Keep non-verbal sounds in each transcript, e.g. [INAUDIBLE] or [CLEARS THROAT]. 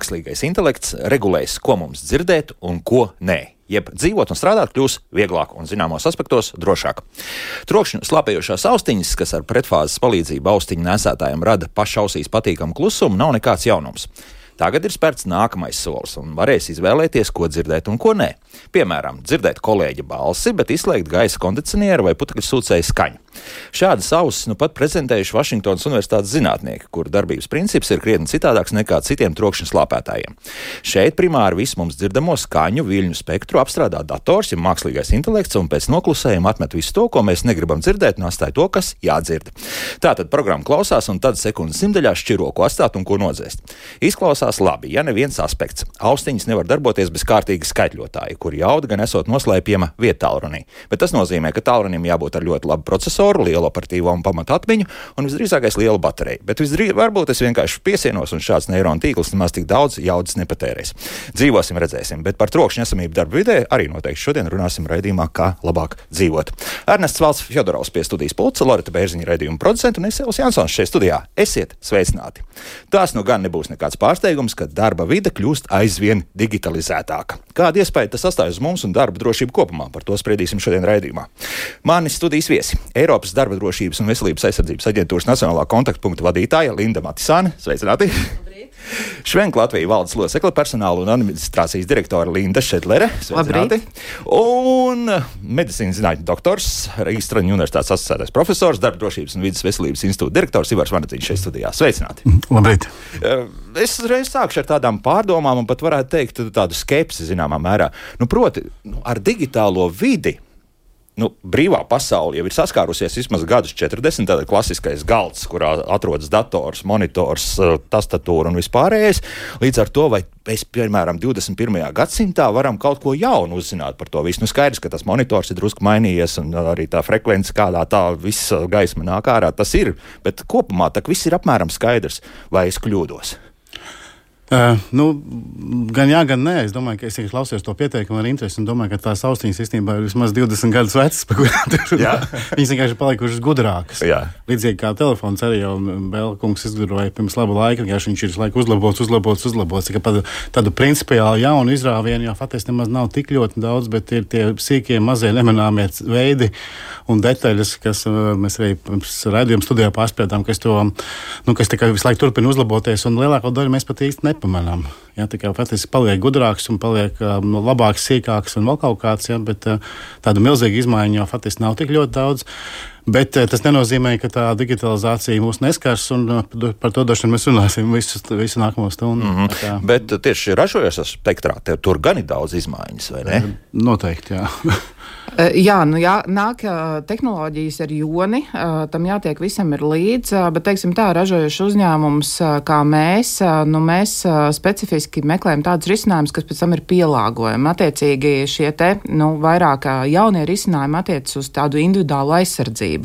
Mākslīgais intelekts regulēs, ko mums dzirdēt un ko nē. Jeb dzīvot un strādāt kļūs vieglāk un zināmos aspektos drošāk. Trokšņu slāpējošās austiņas, kas ar pretfāzes palīdzību austiņu nesētājiem rada pašausīs patīkamu klusumu, nav nekāds jaunums. Tagad ir spērts nākamais solis un varēs izvēlēties, ko dzirdēt un ko nē. Piemēram, dzirdēt kolēģa balsi, bet izslēgt gaisa kondicionieru vai putekļu sūcēju skaņu. Šādas ausis nu pat prezentējuši Vašingtonas Universitātes zinātnieki, kur darbības princips ir krietni citādāks nekā citiem trokšņa slāpētājiem. Šeit primāri visu mums dzirdamo skaņu viļņu spektru apstrādā dators, ja mākslīgais intelekts, un pēc noklusējuma atmet visu to, ko mēs negribam dzirdēt, un atstāj to, kas jādzird. Tātad programma klausās, un tad sekundes simtaļā šķiro, ko atstāt un ko nodzēst. Izklausās labi, ja neviens aspekts. Austiņas nevar darboties bez kārtīga skaitļotāja, kur jauda gan esot noslēpjama vietālrunī. Bet tas nozīmē, ka tālrunim jābūt ar ļoti labu procesoru, lielu operatīvo un pamatu atmiņu un visdrīzākais lielu bateriju. Bet visdrīz, varbūt es vienkārši piesienos un šāds neironu tīkls nemaz tik daudz jaudas nepatērēs. Dzīvosim, redzēsim, bet par trokšņa esamību darba vidē arī noteikti šodien runāsim raidījumā, kā labāk dzīvot. Ernests Valds Fjodorovs pie studijas pulca, Lorita Bērziņa raidījuma producenta un es Evs Jansons šeit studijā. Esiet sveicināti! Tās nu gan nebūs nekāds pārsteigums, ka darba vide kļūst aizvien digitalizētāka. Kāda iespēja tas atstāj uz mums un darba drošību kopumā? Par to spriedīsim šodien raidījumā. Mani studijas viesi - Eiropas darba drošības un veselības aizsardzības aģentūras nacionālā kontaktpunkta vadītāja Linda Matisāne. Sveicināti! Švenka Latvijas valdes locekla personāla un administrācijas direktore Linda Šedlere. Sveicināti! Un medicīnas zinātņu doktors, Rīgas Traņu universitātes asociētais profesors, darba drošības un vidas veselības institūta direktors Ivars Vanadziņš šeit studijā. Sveicināti! Labrīt! Es reiz sākšu ar tādām pārdomām un pat varētu teikt tādu skepsi zināmā mērā. Nu, proti, nu, ar digitālo vidi nu, brīvā pasaule jau ir saskārusies vismaz gadus 40. Tāda klasiskais galds, kurā atrodas dators, monitors, tastatūra un vispārējais. Līdz ar to, vai mēs, piemēram, 21. gadsimtā varam kaut ko jaunu uzzināt par to visu. Nu, skaidrs, ka tas monitors ir drusku mainījies, un arī tā frekvence, kādā tā visa gaisma nāk ārā, tas ir. Bet kopumā tā viss ir apmēram skaidrs, vai es kļūdos. Uh, nu, gan jā, gan nē. Es domāju, ka es klausījos to pieteikumu ar interesi un domāju, ka tās austiņas īstenībā ir vismaz 20 gadus vecas, pa kurām tur viņas vienkārši ir palikušas gudrākas. Jā. Līdzīgi kā telefons arī jau Bēlkungs izgudroja pirms laba laika, ka viņš ir laiku uzlabots, uzlabots, uzlabots. Ka tādu principiāli jaunu izrāvienu jau faktiski nemaz nav tik ļoti daudz, bet ir tie sīkie, mazie nemanāmie veidi un detaļas, kas mēs arī pirms raidījuma studijā pārspētām, kas to, nu, kas tikai visu laiku turpina uzlaboties un lielāko daļu mēs pat īsti nepazīstam nepamanām. Ja, tā kā faktiski paliek gudrāks un paliek um, labāks, sīkāks un vēl kaut kāds, ja, bet uh, tādu milzīgu izmaiņu jau faktiski nav tik ļoti daudz. Bet uh, tas nenozīmē, ka tā digitalizācija mūs neskars, un uh, par to droši vien mēs runāsim [LAUGHS] visu, visu nākamo stundu. Mm -hmm. Tā. Bet tieši ražojošā spektrā tur gan ir daudz izmaiņas, vai ne? Noteikti, jā. [LAUGHS] Jā, nu jā, nāk tehnoloģijas ar joni, tam jātiek visam ir līdzi, bet, teiksim tā, ražojuši uzņēmums kā mēs, nu mēs specifiski meklējam tādus risinājumus, kas pēc tam ir pielāgojami. Attiecīgi šie te, nu, vairāk jaunie risinājumi attiecas uz tādu individuālu aizsardzību,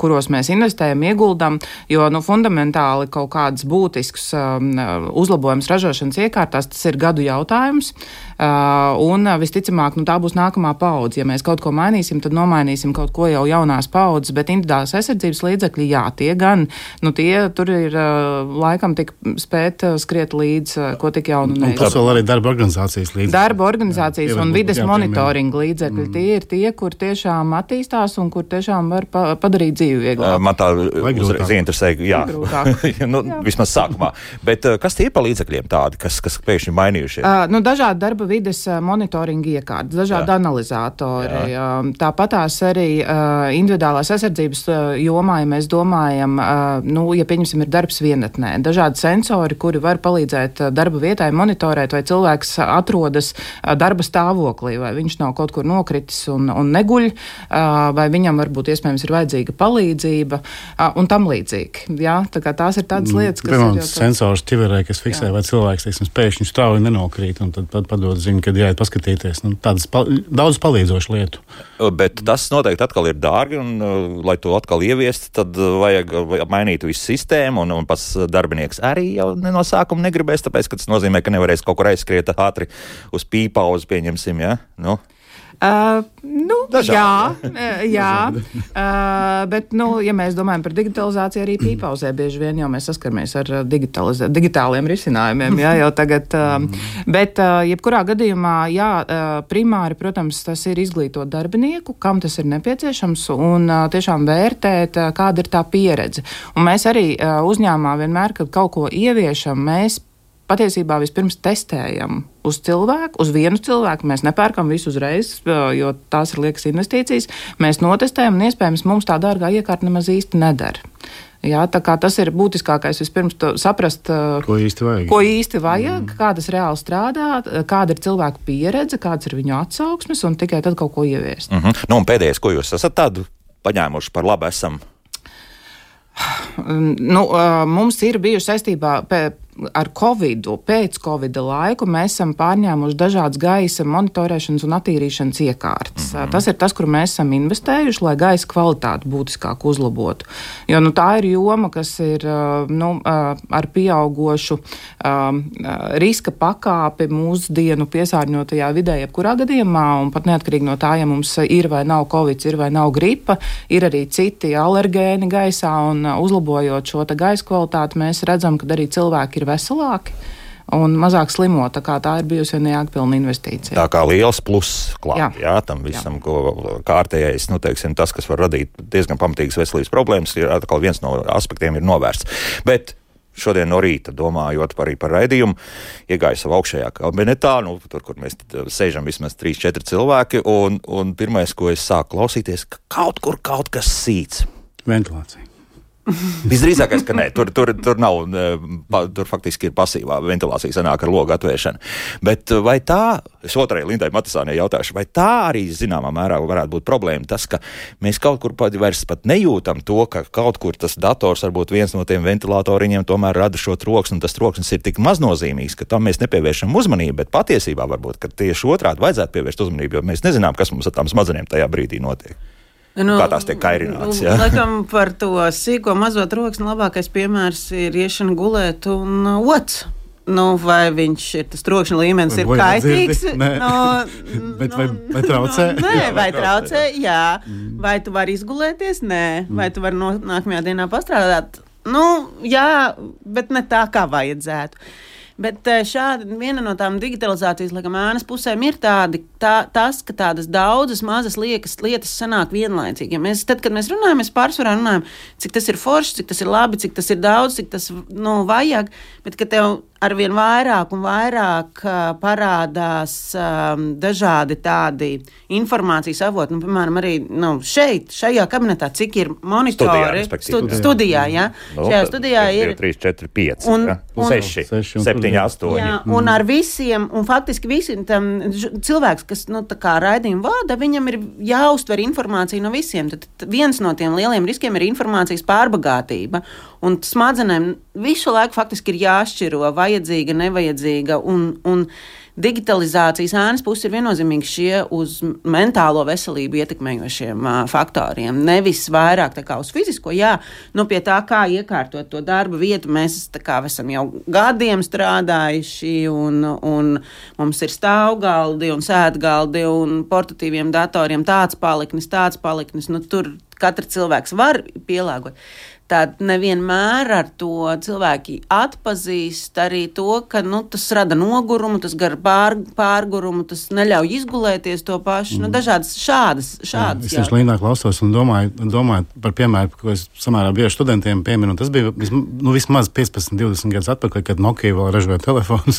kuros mēs investējam, ieguldam, jo, nu, fundamentāli kaut kāds būtisks uzlabojums ražošanas iekārtās, tas ir gadu jautājums, un visticamāk, nu, tā būs nākamā paudze. Ja mēs kaut ko mainīsim, tad nomainīsim kaut ko jau jaunās paudzes, bet individuālās aizsardzības līdzekļi, jā, tie gan, nu tie tur ir uh, laikam tik spēt uh, skriet līdz, uh, ko tik jaunu neizdarīt. Tas vēl arī darba organizācijas līdzekļi. Darba organizācijas jā, un vides monitoringa līdzekļi, mm. tie ir tie, kur tiešām attīstās un kur tiešām var pa padarīt dzīvi vieglāk. Man tā uzreiz interesēja, jā, [LAUGHS] nu, jā. vismaz sākumā. Bet kas tie ir pa līdzekļiem tādi, kas, kas pēkšņi mainījušies? Uh, nu, dažādi darba vides monitoringa iekārtas, dažādi jā. analizatori. Jā. Tāpatās arī individuālās aizsardzības jomā, ja mēs domājam, nu, ja pieņemsim, ir darbs vienatnē, dažādi sensori, kuri var palīdzēt darba vietai monitorēt, vai cilvēks atrodas darba stāvoklī, vai viņš nav kaut kur nokritis un, un neguļ, vai viņam varbūt iespējams ir vajadzīga palīdzība un tam līdzīgi. Jā, tā tās ir tādas mm, lietas, kas Piemēram, sensors ķiverē, kas fiksē, jā. vai cilvēks, teiksim, pēkšņi strauji nenokrīt, un tad padod ziņu, kad jāiet paskatīties. Nu, tādas pa, daudz palīdzošas lietu. Bet tas noteikti atkal ir dārgi, un, lai to atkal ieviestu, tad vajag mainīt visu sistēmu, un, un pats darbinieks arī jau no sākuma negribēs, tāpēc, ka tas nozīmē, ka nevarēs kaut kur aizskriet ātri uz pīpauzi, pieņemsim, ja? Nu. Uh, nu, Dažādi. jā, jā [LAUGHS] uh, bet, nu, ja mēs domājam par digitalizāciju, arī pīpauzē bieži vien jau mēs saskaramies ar digitāliem risinājumiem. Jā, jau tagad, uh, bet, uh, jebkurā gadījumā, jā, uh, primāri, protams, tas ir izglītot darbinieku, kam tas ir nepieciešams, un uh, tiešām vērtēt, uh, kāda ir tā pieredze. Un mēs arī uh, uzņēmumā vienmēr, kad kaut ko ieviešam, mēs patiesībā vispirms testējam uz cilvēku, uz vienu cilvēku. Mēs nepērkam visu uzreiz, jo tās ir liekas investīcijas. Mēs notestējam, un iespējams mums tā dārgā iekārta nemaz īsti nedara. Jā, tas ir būtiskākais. Vispirms saprast, ko īsti vajag, ko īsti vajag mm. kā tas reāli strādā, kāda ir cilvēku pieredze, kādas ir viņu atsauksmes, un tikai tad kaut ko ieviest. Mm -hmm. nu, un pēdējais, ko jūs esat tādu paņēmuši par labu, esam Nu, mums ir bijuši saistībā ar Covid, pēc Covid laiku mēs esam pārņēmuši dažādas gaisa monitorēšanas un attīrīšanas iekārtas. Mm -hmm. Tas ir tas, kur mēs esam investējuši, lai gaisa kvalitāti būtiskāk uzlabotu. Jo nu, tā ir joma, kas ir nu, ar pieaugošu riska pakāpi mūsdienu piesārņotajā vidē, jebkurā gadījumā, un pat neatkarīgi no tā, ja mums ir vai nav Covid, ir vai nav gripa, ir arī citi alergēni gaisā, un uzlabojot šo gaisa kvalitāti, mēs redzam, ka arī cilvēki ir ir veselāki un mazāk slimo. Tā, tā ir bijusi viena jēgpilna investīcija. Tā kā liels pluss klāt, jā. Jā, tam visam, jā. ko kārtējais, nu, teiksim, tas, kas var radīt diezgan pamatīgas veselības problēmas, ir atkal viens no aspektiem ir novērsts. Bet Šodien no rīta, domājot par, par raidījumu, iegāju savā augšējā kabinetā, nu, tur, kur mēs sēžam vismaz 3-4 cilvēki. Un, un pirmais, ko es sāku klausīties, ka kaut kur kaut kas sīts. Ventilācija. Visdrīzākais, ka nē, tur, tur, tur nav, tur faktiski ir pasīvā ventilācija, sanāk ar logu atvēršanu. Bet vai tā, es otrai Lindai Matisānai jautāšu, vai tā arī zināmā mērā varētu būt problēma, tas, ka mēs kaut kur pat vairs pat nejūtam to, ka kaut kur tas dators varbūt viens no tiem ventilatoriņiem tomēr rada šo troksni, un tas troksnis ir tik maznozīmīgs, ka tam mēs nepievēršam uzmanību, bet patiesībā varbūt, ka tieši otrādi vajadzētu pievērst uzmanību, jo mēs nezinām, kas mums ar tām smadzenēm tajā brīdī notiek. Nu, kā tās tiek kairinātas. Ja? [LAUGHS] Laikam par to sīko mazo troksni labākais piemērs ir iešana gulēt un uh, ots. Nu, vai viņš ir tas trokšņa līmenis, ir kaitīgs? Nē, no, [LAUGHS] bet vai, vai traucē? No, nē, vai traucē, jā. Mm. Vai tu vari izgulēties? Nē. Vai tu vari no, nākamajā dienā pastrādāt? Nu, jā, bet ne tā, kā vajadzētu. Bet eh, šāda viena no tām digitalizācijas laikam, ēnas pusēm ir tādi, tā, tas, ka tādas daudzas mazas liekas, lietas sanāk vienlaicīgi. Ja mēs, tad, kad mēs runājam, mēs pārsvarā runājam, cik tas ir forši, cik tas ir labi, cik tas ir daudz, cik tas nu, vajag. Bet, kad tev arvien vairāk un vairāk parādās dažādi tādi informācijas avoti. Nu, piemēram, arī nu, šeit, šajā kabinetā, cik ir monitori studijā, studi studijā ja? no, šajā studijā ir 3, 4, 5, un, ja? un 6, 6 7, 8. Jā, un ar visiem, un faktiski visiem tam cilvēks, kas nu, raidījumu vada, viņam ir jāuztver informācija no visiem. Tad viens no tiem lieliem riskiem ir informācijas pārbagātība. Un smadzenēm visu laiku faktiski ir jāšķiro vajadzīga, nevajadzīga. Un, un digitalizācijas ēnas puse ir viennozīmīgi šie uz mentālo veselību ietekmējošiem uh, faktoriem. Nevis vairāk uz fizisko, jā, nu pie tā, kā iekārtot to darba vietu. Mēs kā, esam jau gadiem strādājuši, un, un mums ir stāvgaldi un sēdgaldi un portatīviem datoriem tāds paliknis, tāds paliknis. Nu, tur katrs cilvēks var pielāgot. Tad nevienmēr ar to cilvēki atpazīst arī to, ka nu, tas rada nogurumu, tas gar pār, pārgurumu, tas neļauj izgulēties to pašu. Nu, mm. Nu, dažādas šādas. šādas jā, es tieši Līnā klausos un domāju, domāju par piemēru, ko es samērā bieži studentiem pieminu. Tas bija vismaz, nu, vismaz 15, 20 gadus atpakaļ, kad Nokia vēl ražoja telefonus.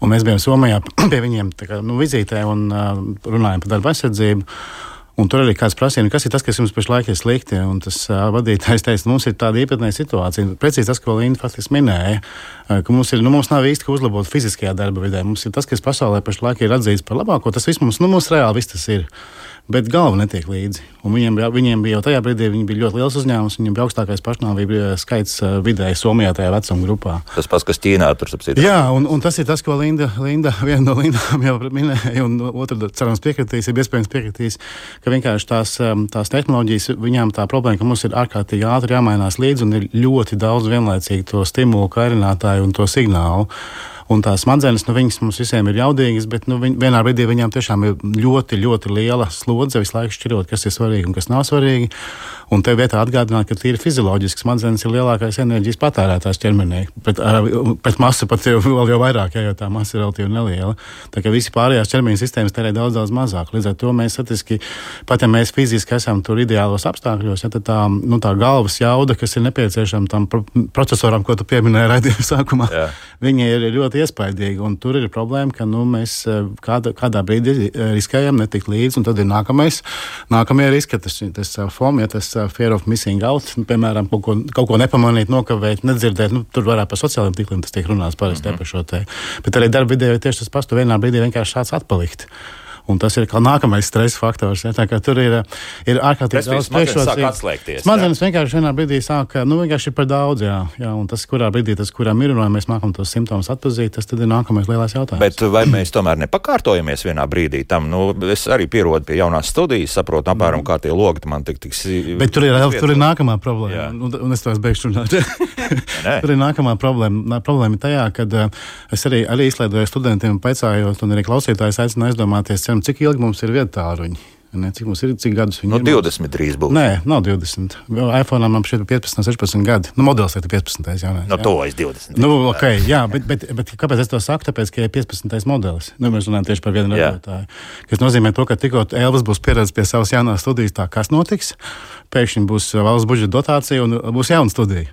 Mēs bijām Somijā [CLEARS THROAT] pie viņiem kā, nu, vizītē un uh, runājām par darba aizsardzību. Un tur arī kāds prasīja, nu, kas ir tas, kas jums pašlaik ir slikti. Un tas uh, vadītājs teica, mums ir tāda īpatnēja situācija. Precīzi tas, ko Līna faktiski minēja, uh, ka mums, ir, nu, mums nav īsti ko uzlabot fiziskajā darba vidē. Mums ir tas, kas pasaulē pašlaik ir atzīts par labāko. Tas viss mums, nu, mums reāli viss tas ir bet galva netiek līdzi. Un viņiem, viņiem bija jau tajā brīdī bija ļoti liels uzņēmums, viņiem bija augstākais pašnāvību skaits vidēji Somijā tajā vecuma grupā. Tas pats, kas Ķīnā tur sapsīt. Jā, un, un tas ir tas, ko Linda, Linda [LAUGHS] viena no Lindām jau minēja, un otra, cerams, piekritīs, ir iespējams piekritīs, ka vienkārši tās, tās tehnoloģijas, viņām tā problēma, ka mums ir ārkārtīgi ātri jāmainās līdzi un ir ļoti daudz vienlaicīgi to stimulu, kairinātāju un to signālu. Un tās smadzenes, nu, viņas mums visiem ir jaudīgas, bet nu, viņ, vienā brīdī viņām tiešām ir ļoti, ļoti liela slodze visu laiku šķirot, kas ir svarīgi un kas nav svarīgi. Un te vietā atgādināt, ka tīri fizioloģiski smadzenes ir lielākais enerģijas patērētājs ķermenī. Pret, pret masu pat jau, vēl jau vairāk, ja, jo tā masa ir relatīvi neliela. Tā kā visi pārējās ķermeņa sistēmas tērē daudz, daudz mazāk. Līdz ar to mēs statistiski, pat ja mēs fiziski esam tur ideālos apstākļos, ja, tad tā, nu, tā galvas jauda, kas ir nepieciešama tam procesoram, ko tu pieminēji raidījuma sākumā, Jā. [LAUGHS] viņi ir ļoti iespaidīgi. Un tur ir problēma, ka nu, mēs eh, kāda, kādā brīdī eh, riskējam netikt līdzi, un tad ir nākamais, nākamie riski, tas, tas eh, FOM, ja tas fear of missing out, nu, piemēram, kaut ko, kaut ko nepamanīt, nokavēt, nedzirdēt. Nu, tur varētu par sociālajiem tīkliem tas tiek runāts parasti mm -hmm. par šo te. Bet arī darba vidē tieši tas pats, tu vienā brīdī vienkārši šāds atpalikt. Un tas ir kā nākamais stresa faktors. Ja? Tur ir, ir ārkārtīgi daudz priekšrocību. Smadzenes vienkārši vienā brīdī sāk, nu, vienkārši ir par daudz. Jā, jā, un tas, kurā brīdī tas, kuram ir, un vai mēs mākam tos simptomus atpazīt, tas ir nākamais lielais jautājums. Bet vai mēs tomēr nepakārtojamies vienā brīdī tam? Nu, es arī pierodu pie jaunās studijas, saprotu apmēram, mm. kā tie logi man tik tiks. Bet tur ir, tur ir nākamā problēma, un, un es to beigšu runāt. [LAUGHS] tur ir nākamā problēma. Problēma ir tajā, ka uh, es arī, arī izslēdzoju studentiem, pēcājot, un arī klausītājus aicinu aizdomāties zinām, cik ilgi mums ir vietā tāruņi. Ne, cik mums ir, cik gadus viņam ir? No 20 drīz būs. Nē, nav 20. iPhone man šeit ir 15, 16 gadi. Nu, modelis ir 15. Jā, no to es 20. Nu, ok, jā, bet, bet, bet kāpēc es to saku? Tāpēc, ka ir 15. modelis. Nu, mēs runājam tieši par vienu ražotāju. Tas nozīmē to, ka tikko Elvis būs pieredzējis pie savas jaunās studijas, tā kas notiks, pēkšņi būs valsts budžeta dotācija un būs jauna studija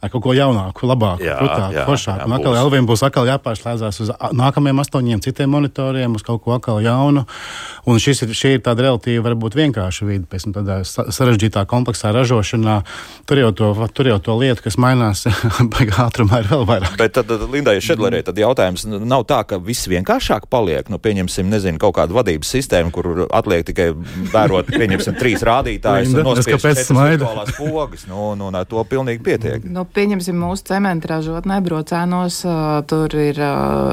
ar kaut ko jaunāku, labāku, krūtāku, foršāku. Un atkal Elvim būs atkal jāpārslēdzās uz nākamajiem astoņiem citiem monitoriem, uz kaut ko atkal jaunu. Un šis ir, šī ir tāda relatīvi varbūt vienkārša vide, pēc tam tādā sarežģītā, kompleksā ražošanā. Tur jau to, tur jau to lietu, kas mainās, [LAUGHS] ātrumā ir vēl vairāk. Bet tad, Lindai Šedlerē, tad jautājums nav tā, ka viss vienkāršāk paliek. Nu, pieņemsim, nezinu, kaut kādu vadības sistēmu, kur atliek tikai vērot, pieņemsim, trīs rādītājus un nospiest četras pogas. Nu, nu, to pilnīgi pietiek. Nu, pieņemsim mūsu cementu ražotnē, brocēnos, tur ir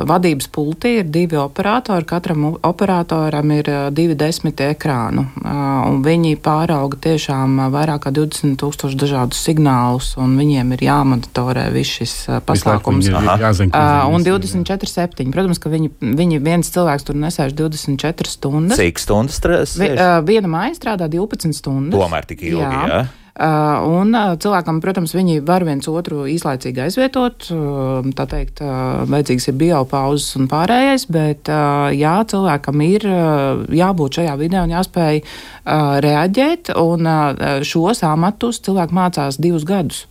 vadības pulti, ir divi operatori, katram operatoram ir divi desmiti ekrānu, un viņi pārauga tiešām vairāk kā 20 tūkstoši dažādus signālus, un viņiem ir jāmonitorē viss šis pasākums. Jāzina, un 24-7. Protams, ka viņi, viņi viens cilvēks tur nesēž 24 stundas. Cik stundas strādās? Vi, viena māja strādā 12 stundas. Tomēr tik ilgi, jā. jā. Uh, un uh, cilvēkam, protams, viņi var viens otru īslaicīgi aizvietot. Uh, tā teikt, vajadzīgs ir biopauzes un pārējais, bet jā, cilvēkam ir jābūt šajā vidē un jāspēj reaģēt. Un šos amatus cilvēki mācās divus gadus.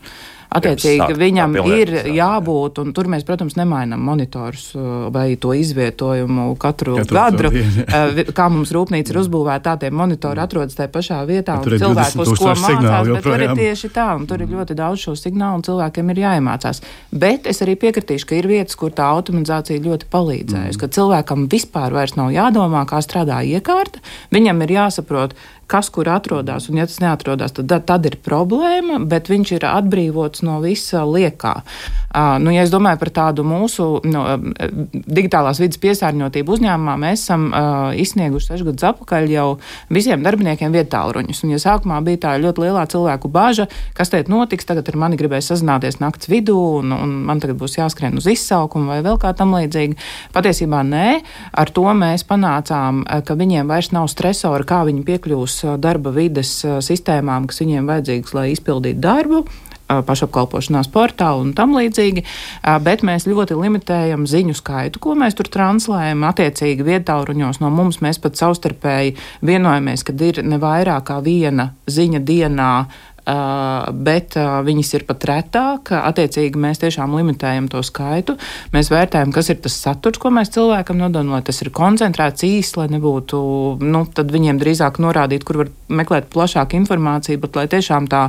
Attiecīgi, viņam ir jābūt, un tur mēs, protams, nemainām monitorus uh, vai to izvietojumu katru, katru gadu. [LAUGHS] Uh, kā mums rūpnīca ir uzbūvēta, tā tie monitori atrodas tajā pašā vietā, un cilvēki uz ko mācās, bet tur ir tieši tā, un tur ir ļoti daudz šo signālu, un cilvēkiem ir jāiemācās. Bet es arī piekritīšu, ka ir vietas, kur tā automatizācija ļoti palīdzējusi, mm. ka cilvēkam vispār vairs nav jādomā, kā strādā iekārta, viņam ir jāsaprot, kas kur atrodas, un ja tas neatrodas, tad, tad ir problēma, bet viņš ir atbrīvots no visa liekā. Uh, nu, ja es domāju par tādu mūsu nu, digitālās vidas piesārņotību uzņēmumā, mēs esam uh, izsnieguši sešu gadus atpakaļ jau visiem darbiniekiem vietāluņus. Un, ja sākumā bija tā ļoti lielā cilvēku bāža, kas teikt notiks, tagad ar mani gribēs sazināties nakts vidū, un, un man tagad būs jāskrien uz izsaukumu vai vēl kā tam līdzīgi. Patiesībā nē, ar to mēs panācām, ka viņiem vairs nav stresori, kā viņi piekļūs darba vides sistēmām, kas viņiem vajadzīgas, lai izpildītu darbu pašapkalpošanās portālu un tam līdzīgi, bet mēs ļoti limitējam ziņu skaitu, ko mēs tur translējam. Attiecīgi vietāluņos no mums mēs pat savstarpēji vienojamies, ka ir ne vairāk kā viena ziņa dienā Uh, bet uh, viņas ir pat retāk. Attiecīgi, mēs tiešām limitējam to skaitu. Mēs vērtējam, kas ir tas saturs, ko mēs cilvēkam nododam, lai tas ir koncentrēts īsi, lai nebūtu, nu, tad viņiem drīzāk norādīt, kur var meklēt plašāku informāciju, bet lai tiešām tā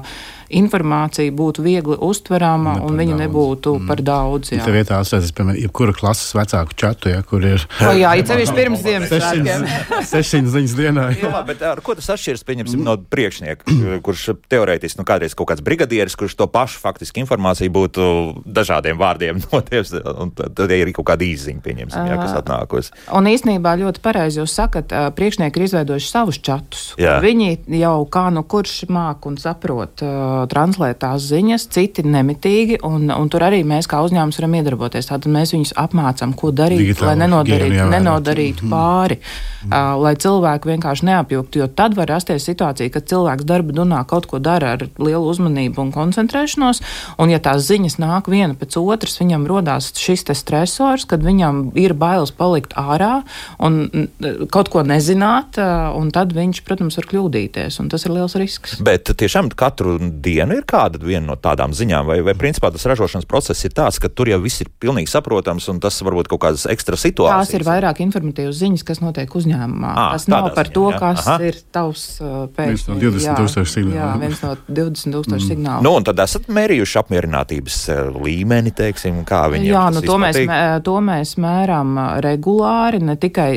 informācija būtu viegli uztverama ne un viņa daudz. nebūtu mm. par daudz. Jā. Tā vietā atcerieties, piemēram, jebkura klases vecāku čatu, ja, kur ir. O, jā, [LAUGHS] ir sevišķi pirms Ziemassvētkiem. 600 ziņas dienā. Jā, jā bet ar ko tas atšķiras, pieņemsim, mm. no priekšnieka, [CLEARS THROAT] kurš teorētiski, nu, kādreiz kaut kāds brigadieris, kurš to pašu faktiski informāciju būtu dažādiem vārdiem [LAUGHS] noties, un tad ir kaut kāda īziņa, pieņemsim, jā, kas atnākos. Un īstenībā ļoti pareizi jūs sakat, priekšnieki ir izveidojuši savus čatus. Jā. Viņi jau kā nu kurš māk un saprot translēt tās ziņas, citi nemitīgi, un, un tur arī mēs kā uzņēmums varam iedarboties. Tātad mēs viņus apmācām, ko darīt, Digitāli, lai nenodarītu, nenodarītu mm. pāri, mm. uh, lai cilvēki vienkārši neapjuktu, jo tad var rasties situācija, ka cilvēks darba dunā kaut ko dara ar lielu uzmanību un koncentrēšanos, un ja tās ziņas nāk viena pēc otras, viņam rodās šis stresors, kad viņam ir bailes palikt ārā un kaut ko nezināt, uh, un tad viņš, protams, var kļūdīties, un tas ir liels risks. Bet tiešām katru dienu ir kāda no tādām ziņām, vai, vai principā tas ražošanas process ir tāds, ka tur jau viss ir pilnīgi saprotams, un tas varbūt kaut kādas ekstra situācijas. Tās ir vairāk informatīvas ziņas, kas notiek uzņēmumā. À, tas nav par ziņā, to, jā. kas Aha. ir tavs uh. Viens no 20 tūkstošu signālu. Jā, viens no 20 tūkstošu mm. signālu. Nu, un tad esat mērījuši apmierinātības līmeni, teiksim, kā viņi. Jā, nu to mēs, mē, to mēs mēram regulāri, ne tikai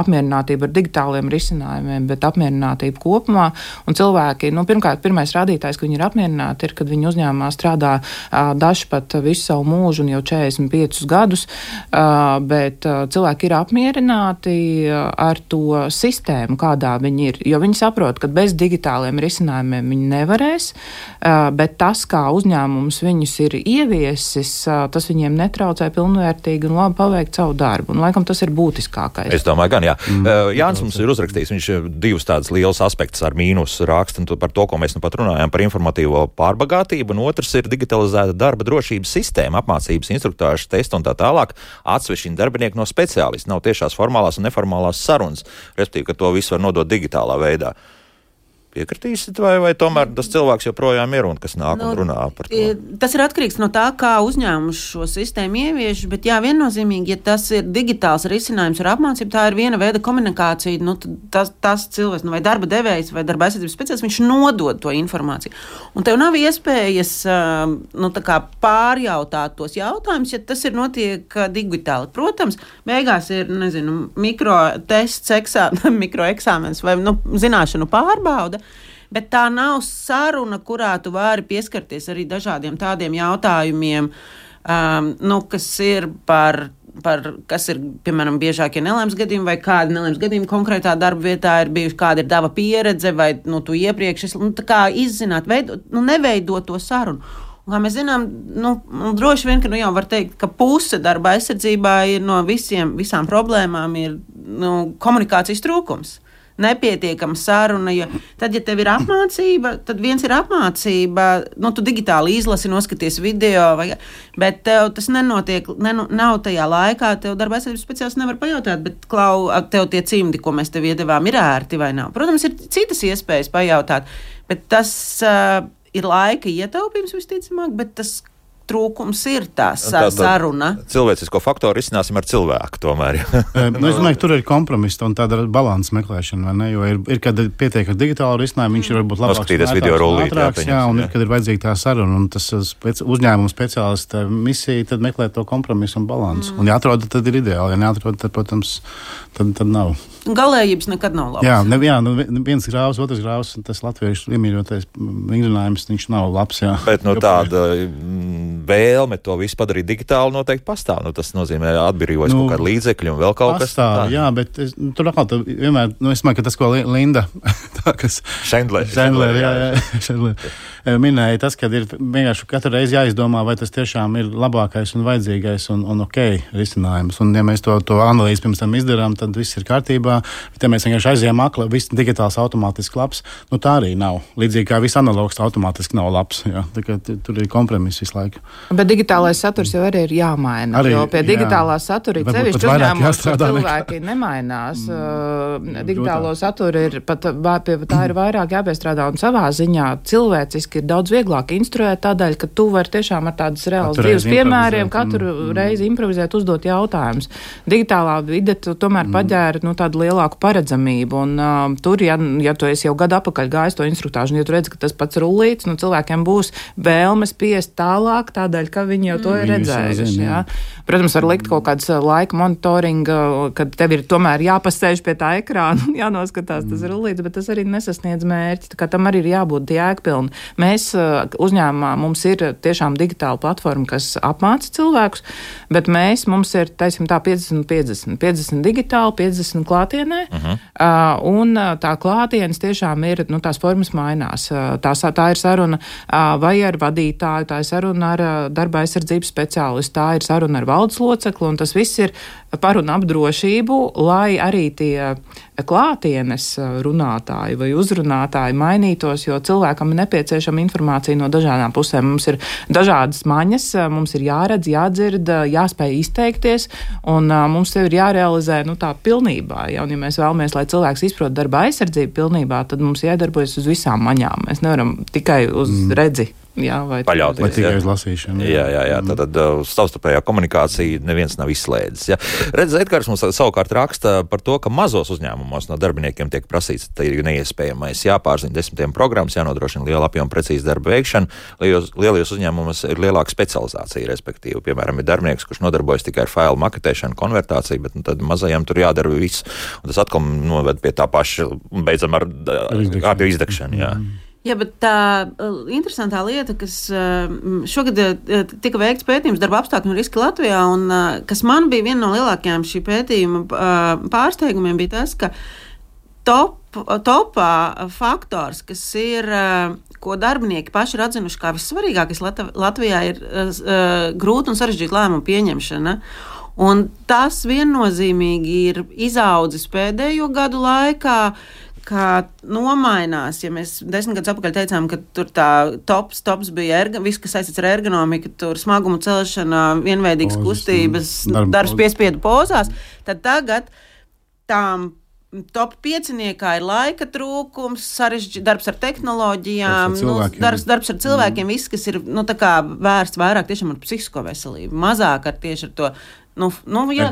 apmierinātību ar digitāliem risinājumiem, bet apmierinātību kopumā. Un cilvēki, nu, pirmkārt, pirmais rādītājs, ka viņi ir apmierināti, ir, kad viņi uzņēmumā strādā daži pat visu savu mūžu un jau 45 gadus, bet cilvēki ir apmierināti ar to sistēmu, kādā viņi ir. Jo viņi saprot, ka bez digitāliem risinājumiem viņi nevarēs, bet tas, kā uzņēmums viņus ir ieviesis, tas viņiem netraucē pilnvērtīgi un labi paveikt savu darbu. Un, laikam tas ir būtiskākais. Es domāju, gan jā. Mm. Jānis mums ir uzrakstījis, viņš divus tādus lielus aspektus ar mīnus raksta par to, ko mēs nu pat runājam, par informatīvo pārbagātību, un otrs ir digitalizēta darba drošības sistēma, apmācības, instruktāžu testu un tā tālāk. Atsevišķi darbinieki no speciālistiem nav tiešās formālās un neformālās sarunas, respektīvi, ka to visu var nodot digitālā veidā. Piekritīsiet, vai, vai tomēr tas cilvēks joprojām ir un kas nāk nu, un runā par to? Tas ir atkarīgs no tā, kā uzņēmums šo sistēmu ievieš. Bet, jā, viennozīmīgi, ja tas ir digitāls risinājums ar apmācību, tā ir viena veida komunikācija. Nu, tas, tas cilvēks, nu, vai darba devējs, vai darba aizsardzības speciālists, viņš nodod to informāciju. Un tev nav iespējas nu, pārjautāt tos jautājumus, ja tas ir notiek digitāli. Protams, beigās ir nezinu, mikrotests, eksā, [LAUGHS] mikroeksāmens vai nu, zināšanu pārbauda. Bet tā nav saruna, kurā tu vari pieskarties arī dažādiem tādiem jautājumiem, um, nu, kas ir par par kas ir, piemēram, biežākie nelaimes gadījumi, vai kādi nelaimes gadījumi konkrētā darba vietā ir bijuši, kāda ir dava pieredze, vai nu, tu iepriekš esi, nu, izzināt, veidot, nu, neveidot to sarunu. Un, kā mēs zinām, nu, nu, droši vien, ka nu, jau var teikt, ka puse darba aizsardzībā ir no visiem, visām problēmām ir nu, komunikācijas trūkums nepietiekama saruna. Jo tad, ja tev ir apmācība, tad viens ir apmācība, nu, tu digitāli izlasi, noskaties video, vai, bet tev tas nenotiek, nenu, nav tajā laikā. Tev darba aizsardzības speciālists nevar pajautāt, bet klau, tev tie cimdi, ko mēs tev iedevām, ir ērti vai nav. Protams, ir citas iespējas pajautāt, bet tas uh, ir laika ietaupījums visticamāk, bet tas trūkums ir tā saruna. Cilvēcisko faktoru risināsim ar cilvēku tomēr. [LAUGHS] nu, es domāju, ka tur ir kompromiss un tāda balanss meklēšana. Jo ir, ir kad pietiek ar digitālu risinājumu, viņš ir varbūt labāks. Skatīties video rullīt. Ātrāks, jā, jā, un jā. ir, kad ir vajadzīga tā saruna. Un tas spēc, uzņēmuma speciālista misija tad meklē to kompromisu un balansu. Mm. Un ja atrod, tad ir ideāli. Ja neatrod, tad, protams, tad, tad nav. Galējības nekad nav labs. Jā, ne, jā nu, viens grāvs, otrs grāvs, tas latviešu iemīļotais vingrinājums, viņš nav labs. Jā. Bet no tāda [LAUGHS] mm, vēlme to visu padarīt digitāli noteikti pastāv. Nu, tas nozīmē atbrīvojas nu, kaut kāda līdzekļa un vēl kaut pastāv, kas tāds. Jā, bet es, nu, tur atkal tā, vienmēr, nu, es domāju, ka tas, ko Linda, [LAUGHS] tā, kas Šendler, Šendler, jā, jā, Šendler, minēja, tas, ka ir vienkārši katru reizi jāizdomā, vai tas tiešām ir labākais un vajadzīgais un, un ok risinājums. Un ja mēs to, to analīzi pirms tam izdarām, tad viss ir kārtībā. Bet, ja mēs vienkārši aizējām akli, viss digitāls automātiski labs, nu tā arī nav. Līdzīgi kā viss analogs automātiski nav labs. Jā, tur ir kompromiss visu laiku. Bet digitālais saturs jau arī ir jāmaina. Arī, jo pie digitālā jā. satura ir sevišķi uzņēmums, kur cilvēki nekā. nemainās. Mm, digitālo saturu ir pat pie tā ir vairāk jāpiestrādā un savā ziņā cilvēciski ir daudz vieglāk instruēt tādēļ, ka tu vari tiešām ar tādas reālas dzīves piemēriem katru mm, reizi improvizēt, uzdot jautājumus. Digitālā vide tomēr mm. paģēra nu, tādu lielāku paredzamību. Un, uh, tur, ja, ja tu esi jau gadu atpakaļ gājis to instruktāžu, ja tu redz, ka tas pats rullīts, nu, cilvēkiem būs vēlme spiest tālāk, tā tādēļ, ka viņi jau to viņi ir redzējuši. Jā. Protams, var likt kaut kādas laika monitoringa, kad tev ir tomēr jāpastēž pie tā ekrāna un [LAUGHS] jānoskatās tas rullīts, bet tas arī nesasniedz mērķi. Tam arī ir jābūt jēgpilni. Mēs uzņēmumā mums ir tiešām digitāla platforma, kas apmāca cilvēkus, bet mēs, mums ir, taisim tā, 50, 50, 50 digitāli, 50 klātienē, uh -huh. uh, un tā klātienes tiešām ir, nu, tās formas mainās. Tā, tā ir saruna vai ar vadītāju, tā ir saruna ar darba aizsardzības speciālistu, tā ir saruna ar valdes locekli, un tas viss ir par un ap drošību, lai arī tie klātienes runātāji vai uzrunātāji mainītos, jo cilvēkam ir nepieciešama informācija no dažādām pusēm. Mums ir dažādas maņas, mums ir jāredz, jādzird, jāspēj izteikties, un mums sev ir jārealizē nu, tā pilnībā. Ja, un, ja mēs vēlamies, lai cilvēks izprot darba aizsardzību pilnībā, tad mums jādarbojas uz visām maņām. Mēs nevaram tikai uz mm. redzi jā, vai paļauties. Vai tikai uz lasīšanu. Jā, jā, jā. Mm. tad uh, savstarpējā komunikācija neviens nav izslēdzis. Ja. Redz, Edgars mums savukārt raksta par to, ka mazos uzņēmumos no darbiniekiem tiek prasīts, ka ir neiespējamais jāpārzina desmitiem programmas, jānodrošina liela apjoma precīza darba veikšana. Lielajos, lielajos uzņēmumos ir lielāka specializācija, respektīvi, piemēram, ir darbinieks, kurš nodarbojas tikai ar failu maketēšanu, konvertāciju, bet nu, tad mazajam tur jādara viss. Un tas atkal noved pie tā paša, beidzam ar ārpus izdegšanu. Jā. Mm. Jā, bet tā uh, interesantā lieta, kas uh, šogad uh, tika veikts pētījums darba apstākļu un riska Latvijā, un kas man bija viena no lielākajām šī pētījuma pārsteigumiem, bija tas, ka top, topā faktors, kas ir, ko darbinieki paši ir atzinuši kā vissvarīgākais Latvijā, ir grūta un sarežģīta lēmumu pieņemšana. Un tas viennozīmīgi ir izaudzis pēdējo gadu laikā kā nomainās. Ja mēs desmit gadus atpakaļ teicām, ka tur tā tops, tops bija erga, viss, kas saistīts ar ergonomiku, tur smagumu celšana, vienveidīgas Pozas, kustības, darba, darbs piespiedu pozās, tad tagad tām top pieciniekā ir laika trūkums, sarežģīts darbs ar tehnoloģijām, darbs ar nu, cilvēkiem, nu, darbs, darbs ar cilvēkiem mm. viss, kas ir nu, vērsts vairāk tiešām ar psihisko veselību, mazāk ar tieši ar to Nu, nu, jā,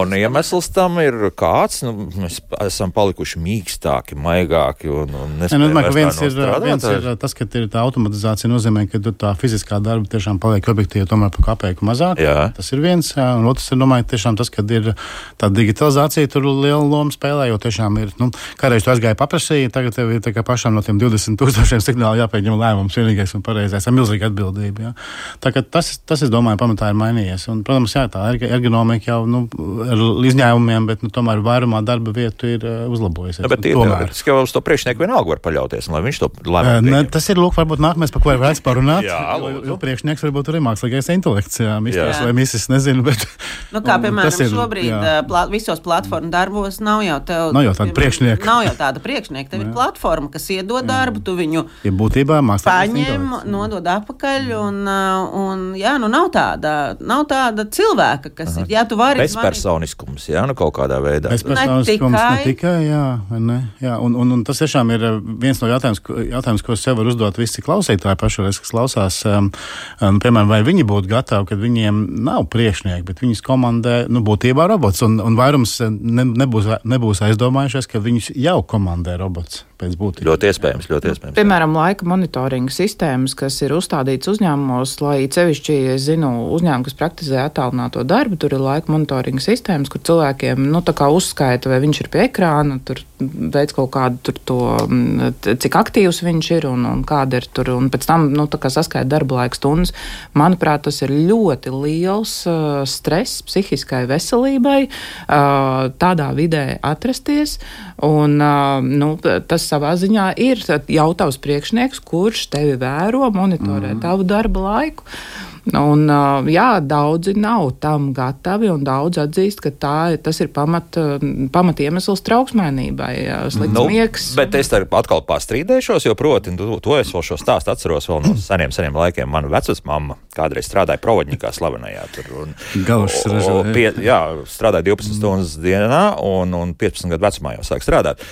un iemesls tam ir kāds, nu, mēs esam palikuši mīkstāki, maigāki. Un, un nu, domāju, viens, ir, viens ir tas, ka ir tā automatizācija nozīmē, ka tā fiziskā darba tiešām paliek objektīvi tomēr par kapeiku mazāk. Jā. Tas ir viens, un otrs ir, domāju, tiešām tas, ka ir tā digitalizācija tur liela loma spēlē, jo tiešām ir, nu, kādreiz tu aizgāji paprasīt, tagad tev ir tā pašam no tiem 20 tūkstošiem signālu jāpieņem lēmums vienīgais un pareizais, ar milzīgu atbildību. Jā. Tā tas, tas, es domāju, pamatā ir mainījies. Un, protams, jā, tā ir ergonomika jau nu, ar izņēmumiem, bet nu, tomēr vairumā darba vietu ir uh, uzlabojusies. Ja, bet nu, teorētiski jau uz to priekšnieku vienalga var paļauties, lai viņš to lēmumu. Uh, tas ir lūk, varbūt nākamais, par ko ir vērts parunāt. [LAUGHS] jā, jo, jo priekšnieks varbūt arī mākslīgais intelekts, jā, misters vai misis, nezinu, bet. [LAUGHS] Nu, kā piemēram, ir, šobrīd jā. plā, visos platformu darbos nav jau tev. Nav jau tāda priekšnieka. Nav jau tāda priekšnieka. Tev ir platforma, kas iedod darbu, tu viņu ja būtībā paņem, nodod atpakaļ, un, un jā, nu nav tāda, nav tāda cilvēka, kas ir. Jā, tu vari. Bezpersoniskums, jā, nu kaut kādā veidā. Bezpersoniskums ne tikai, ne tikai jā, ne, jā. Un, un, un tas tiešām ir eh, viens no jautājums, jautājums ko sev var uzdot visi klausītāji pašreiz, kas klausās. Um, um, piemēram, vai viņi būtu gatavi, kad viņiem nav priekšnieki, bet viņus komandē, nu, būtībā robots. Un, un vairums ne, nebūs, nebūs aizdomājušies, ka viņus jau komandē robots pēc būtības. Ļoti iespējams, ļoti iespējams. Piemēram, laika monitoringa sistēmas, kas ir uzstādītas uzņēmumos, lai cevišķi, ja zinu, uzņēmumu, kas praktizē attālināto darbu, tur ir laika monitoringa sistēmas, kur cilvēkiem nu, uzskaita, vai viņš ir pie ekrāna, tur veids kaut kādu tur to, cik aktīvs viņš ir un, un kāda ir tur, un pēc tam nu, saskaita darba laika stundas. Manuprāt, tas ir ļoti liels uh, stress psihiskai veselībai, uh, tādā vidē atrasties, un uh, nu, tas savā ziņā ir jau tavs priekšnieks, kurš tevi vēro, monitorē mm. tavu darba laiku. Un, jā, daudzi nav tam gatavi, un daudz atzīst, ka tā, tas ir pamat, pamat iemesls trauksmēnībai, slikts nu, miegs. Bet es atkal pārstrīdēšos, jo, proti, to, to es vēl šo stāstu atceros vēl no [CLEARS THROAT] seniem, seniem laikiem. Mana vecmāma kādreiz strādāja provodņikā slavenajā. Tur, un, Gaušs ražoja. Pie, jā, strādāja 12 stundas dienā, un, un 15 gadu vecumā jau sāk strādāt.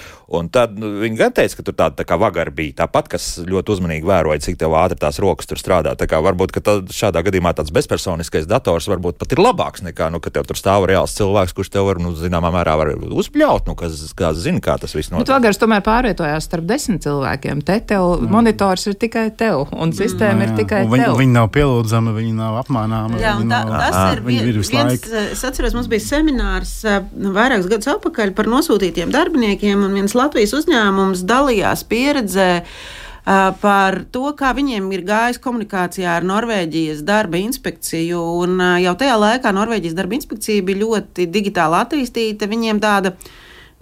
Un tad nu, viņi gan teica, ka tur tāda tā kā vagara bija. Tāpat, kas ļoti uzmanīgi vēroja, cik tev ātri tās rokas tur strādā. Tā kā varbūt šādā gadījumā tāds bezpersoniskais dators varbūt pat ir labāks nekā, nu, ka tev tur stāv reāls cilvēks, kurš tev var, nu, zināmā mērā var uzpļaut, nu, kas, kas zina, kā tas viss notiek. Bet vagars tomēr pārvietojās starp desmit cilvēkiem. Te tev mm. monitors ir tikai tev, un mm. sistēma mm. ir tikai un viņi, tev. Viņi nav pielūdzami, viņi nav apmānāmi. Jā, tā, nav, tas à, ir, vien, viens, es atceros, mums bija seminārs vairākus gadus atpakaļ par nosūtītiem darbiniekiem, un viens Latvijas uzņēmums dalījās pieredzē par to, kā viņiem ir gājis komunikācijā ar Norvēģijas darba inspekciju. Un jau tajā laikā Norvēģijas darba inspekcija bija ļoti digitāli attīstīta. Viņiem tāda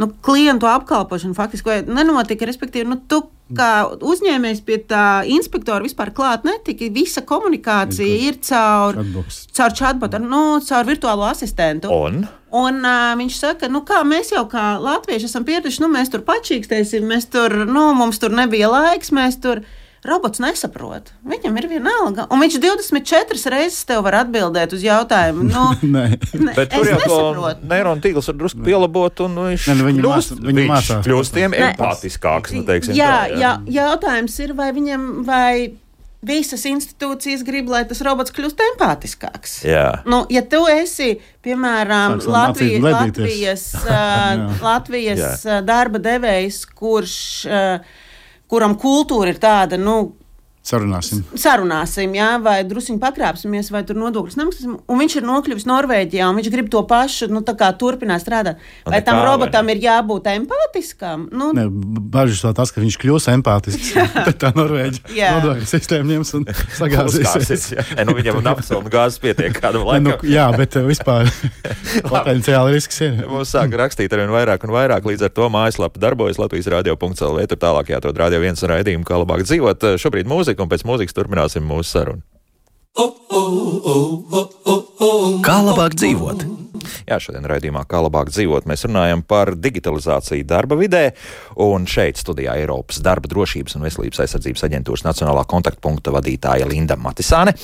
nu, klientu apkalpošana faktiski nenotika. Respektīvi, nu, tu kā uzņēmējs pie tā inspektora vispār klāt netika. Visa komunikācija ir caur chatbox. caur chatbotu, nu, caur virtuālo asistentu. Un? Un, uh, viņš saka, nu, kā mēs jau kā latvieši esam pieraduši, nu, mēs tur pačīkstēsim, mēs tur, nu, mums tur nebija laiks, mēs tur. Robots nesaprot. Viņam ir viena alga. Un viņš 24 reizes tev var atbildēt uz jautājumu. Nu, [LAUGHS] Nē, ne, bet tur jau to neironu tīkls var drusku pielabot, un viņš nu, viņi kļūst. Kļūst tiem empātiskāks. Nu, teiksim, jā, tā, jā. jā, jautājums ir, vai viņam, vai visas institūcijas grib, lai tas robots kļūst empātiskāks. Jā. Nu, ja tu esi, piemēram, Latvijas, Latvijas, [LAUGHS] uh, Latvijas darba devējs, kurš uh, kuram kultūra ir tāda, nu, Sarunāsim. Sarunāsim, jā, vai druskuļi pakrāpsimies, vai tur nodokļus nemaksāsim. Un viņš ir nokļuvis Norvēģijā, un viņš grib to pašu nu, turpināt strādāt. Vai tam robotam vai ir jābūt empātiskam? Nu, ne, bažas vēl tas, ka viņš kļūs empātisks. [LAUGHS] Tad tā Norvēģija nodokļu sistēma ņems un [LAUGHS] sagāzīsies. e, nu, viņam naftas un gāzes pietiek kādam laikam. Nu, jā, bet uh, vispār [LAUGHS] potenciāli risks ir. Mums sāk rakstīt arvien vairāk un vairāk, līdz ar to mājaslapa darbojas Latvijas radio.lv. Tur tālāk jāatrod radio viens raidījumu, kā labāk dzīvot. Šobrīd mūzika mūzika, un pēc mūzikas turpināsim mūsu sarunu. Kā labāk dzīvot? Jā, šodien raidījumā, kā labāk dzīvot, mēs runājam par digitalizāciju darba vidē. Un šeit studijā Eiropas darba drošības un veselības aizsardzības aģentūras nacionālā kontaktpunkta vadītāja Linda Matisāne,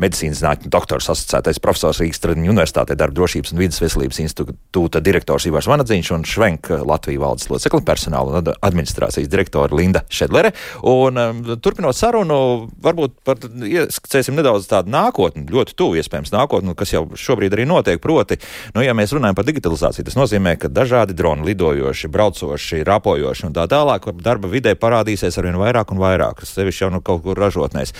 medicīnas zinātņu doktors asociētais profesors Rīgas Tradiņu universitātē darba drošības un vidas veselības institūta direktors Ivars Vanadziņš un Švenk Latvijas valdes locekli personāla un administrācijas direktora Linda Šedlere. Un um, turpinot sarunu, varbūt par ieskicēsim nedaudz tādu nākotni, ļoti tuvu iespējams nākotni, kas jau šobrīd arī notiek. Proti, nu, ja mēs runājam par digitalizāciju, tas nozīmē, ka dažādi droni lidojoši, braucoši, rapojoši un tā tālāk darba vidē parādīsies arvien vairāk un vairāk, sevišķi jau nu kaut kur ražotnēs.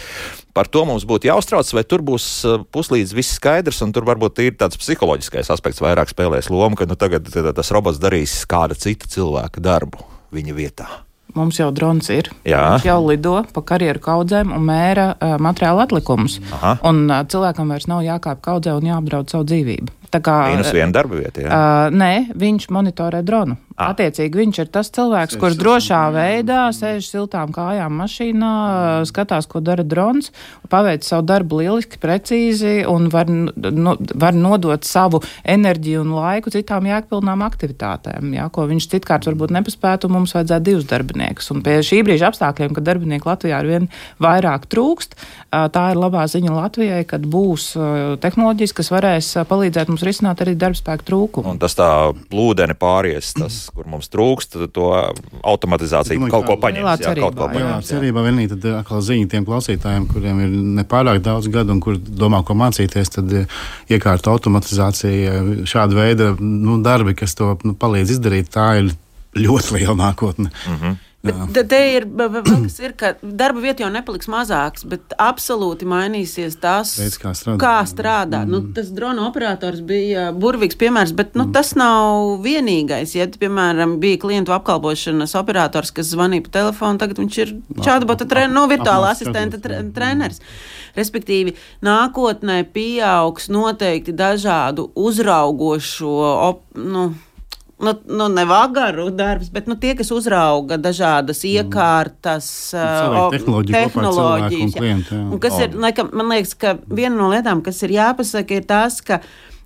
Par to mums būtu jāuztrauc, vai tur būs uh, puslīdz viss skaidrs, un tur varbūt ir tāds psiholoģiskais aspekts vairāk spēlēs lomu, ka nu, tagad tas robots darīs kāda cita cilvēka darbu viņa vietā. Mums jau drons ir. Jā. Viņš jau lido pa karjeru kaudzēm un mēra uh, materiālu atlikumus. Un uh, cilvēkam vairs nav jākāp kaudzē un jāapdraud savu dzīvību. Kā Mīnus viena darba vieta. Jā. Uh, nē, viņš monitorē dronu. À. Attiecīgi, viņš ir tas cilvēks, kurš drošā veidā sēž siltām kājām mašīnā, skatās, ko dara drons, paveic savu darbu lieliski, precīzi un var, no, var nodot savu enerģiju un laiku citām jēgpilnām aktivitātēm, jā, ko viņš citkārt varbūt nepaspētu, un mums vajadzētu divus darbiniekus. Un pie šī brīža apstākļiem, kad darbinieku Latvijā ar vien vairāk trūkst, tā ir labā ziņa Latvijai, kad būs tehnoloģijas, kas varēs palīdzēt mums risināt arī darbspēku trūkumu. Un tas tā plūdeni pāries, tas [CLEARS THROAT] kur mums trūkst, to automatizācija domāju, kaut ko paņems. Jā, kaut ko paņems. Jā, cerībā vienīgi tad atkal ziņa tiem klausītājiem, kuriem ir nepārāk daudz gadu un kur domā, ko mācīties, tad iekārta automatizācija, šāda veida nu, darbi, kas to nu, palīdz izdarīt, tā ir ļoti liela nākotne. Mm -hmm. Bet te ir, kas ir, ka darba vieta jau nepaliks mazāks, bet absolūti mainīsies tas, Veids, kā strādā. Kā strādā. Mm. Nu, tas drona operators bija burvīgs piemērs, bet nu, mm. tas nav vienīgais. Ja, piemēram, bija klientu apkalpošanas operators, kas zvanīja pa telefonu, tagad viņš ir čādabota treneris, no virtuāla asistenta treneris. Respektīvi, nākotnē pieaugs noteikti dažādu uzraugošo. Op, nu, nu, nu, ne vagaru darbs, bet nu, tie, kas uzrauga dažādas mm. iekārtas, uh, tehnoloģijas. Klientu, un kas ir, laikam, man liekas, ka viena no lietām, kas ir jāpasaka, ir tas, ka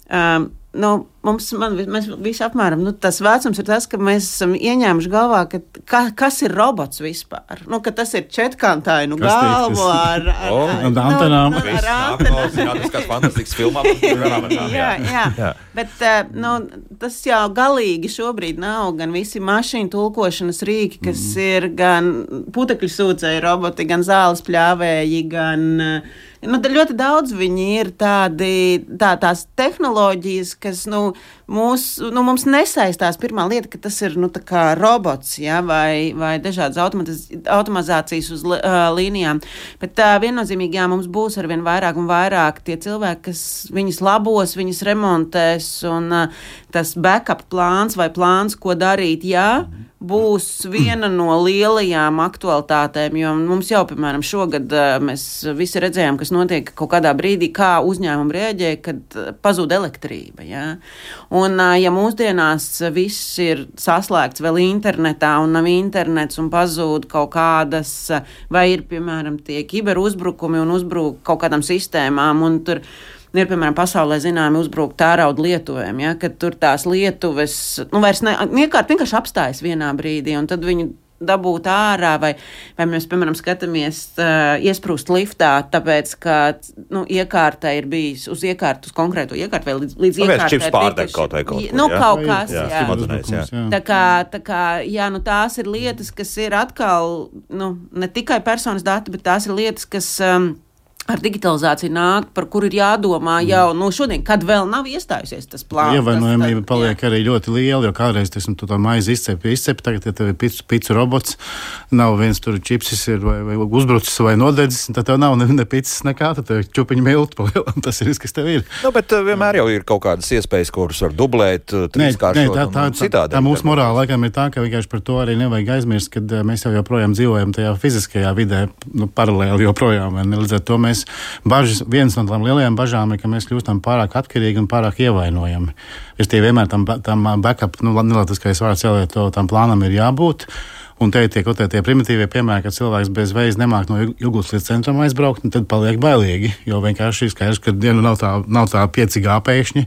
um, nu, mums, man, mēs visi apmēram, nu, tas vecums ir tas, ka mēs esam ieņēmuši galvā, ka, ka kas ir robots vispār. Nu, ka tas ir četkantainu galvu ar, [LAUGHS] ar, oh, ar, ar antenām. Nu, ar antenām. Tas fantastisks filmām. [LAUGHS] jā, jā. jā. Bet uh, nu, tas jau galīgi šobrīd nav gan visi mašīnu tulkošanas rīki, kas mm. ir gan putekļu sūcēji roboti, gan zāles pļāvēji, gan uh, Nu, ļoti daudz viņi ir tādi, tā, tās tehnoloģijas, kas nu, mūs, nu, mums nesaistās. Pirmā lieta, ka tas ir nu, robots ja, vai, vai dažādas automatizācijas uz uh, līnijām. Bet uh, viennozīmīgi jā, mums būs ar vien vairāk un vairāk tie cilvēki, kas viņus labos, viņus remontēs. Un uh, tas backup plāns vai plāns, ko darīt, jā. Mhm būs viena no lielajām aktualitātēm. Jo mums jau, piemēram, šogad mēs visi redzējām, kas notiek kaut kādā brīdī, kā uzņēmumi rēģē, kad pazūd elektrība. Ja? Un, ja mūsdienās viss ir saslēgts vēl internetā un nav internets un pazūd kaut kādas, vai ir, piemēram, tie kiberuzbrukumi un uzbruk kaut kādām sistēmām. Un tur, Nu, ir, piemēram, pasaulē zināmi uzbrukt tērauda lietuvēm, ja, kad tur tās lietuves, nu, vairs ne, niekārt vienkārši apstājas vienā brīdī, un tad viņi dabūt ārā, vai, vai mēs, piemēram, skatāmies uh, iesprūst liftā, tāpēc, ka nu, iekārta ir bijis uz iekārtu, uz konkrēto iekārtu, vai līdz, līdz iekārtai. Tas pārdek kaut vai kaut ko. Nu, jā? kaut kas, jā. jā. jā. jā. Tā kā, tā kā, jā, nu tās ir lietas, kas ir atkal, nu, ne tikai personas dati, bet tās ir lietas, kas. Um, ar digitalizāciju nāk, par kuru ir jādomā mm. jau nu, šodien, kad vēl nav iestājusies tas plāns. Ievainojamība paliek jā. arī ļoti liela, jo kādreiz tas tu tā maizi izcepi, izcepi, tagad, ja tev ir picu, picu robots, nav viens tur čipsis ir vai, vai uzbrucis vai nodedzis, tad tev nav ne, ne picis nekā, tad tev čupiņa miltu palielam, [LAUGHS] tas ir viss, kas tev ir. Nu, bet uh, vienmēr jau ir kaut kādas iespējas, kuras var dublēt, uh, trīskāršot tā, tā, tā, tā, tā mūsu morāla laikam ir tā, ka vienkārši par to arī nevajag aizmirst, kad uh, mēs jau joprojām dzīvojam tajā fiziskajā vidē, nu, paralēli joprojām, un līdz ar to mēs bažas, viens no tām lielajām bažām ir, ka mēs kļūstam pārāk atkarīgi un pārāk ievainojami. Es tie vienmēr tam, tam backup, nu, nelatiskais vārds, jau tam plānam ir jābūt. Un te tiek tie, tie primitīvie piemēri, ka cilvēks bez veizes nemāk no Jūgas līdz centram aizbraukt, un tad paliek bailīgi. Jo vienkārši ir skaidrs, ka dienu nav tā, nav tā 5G pēkšņi,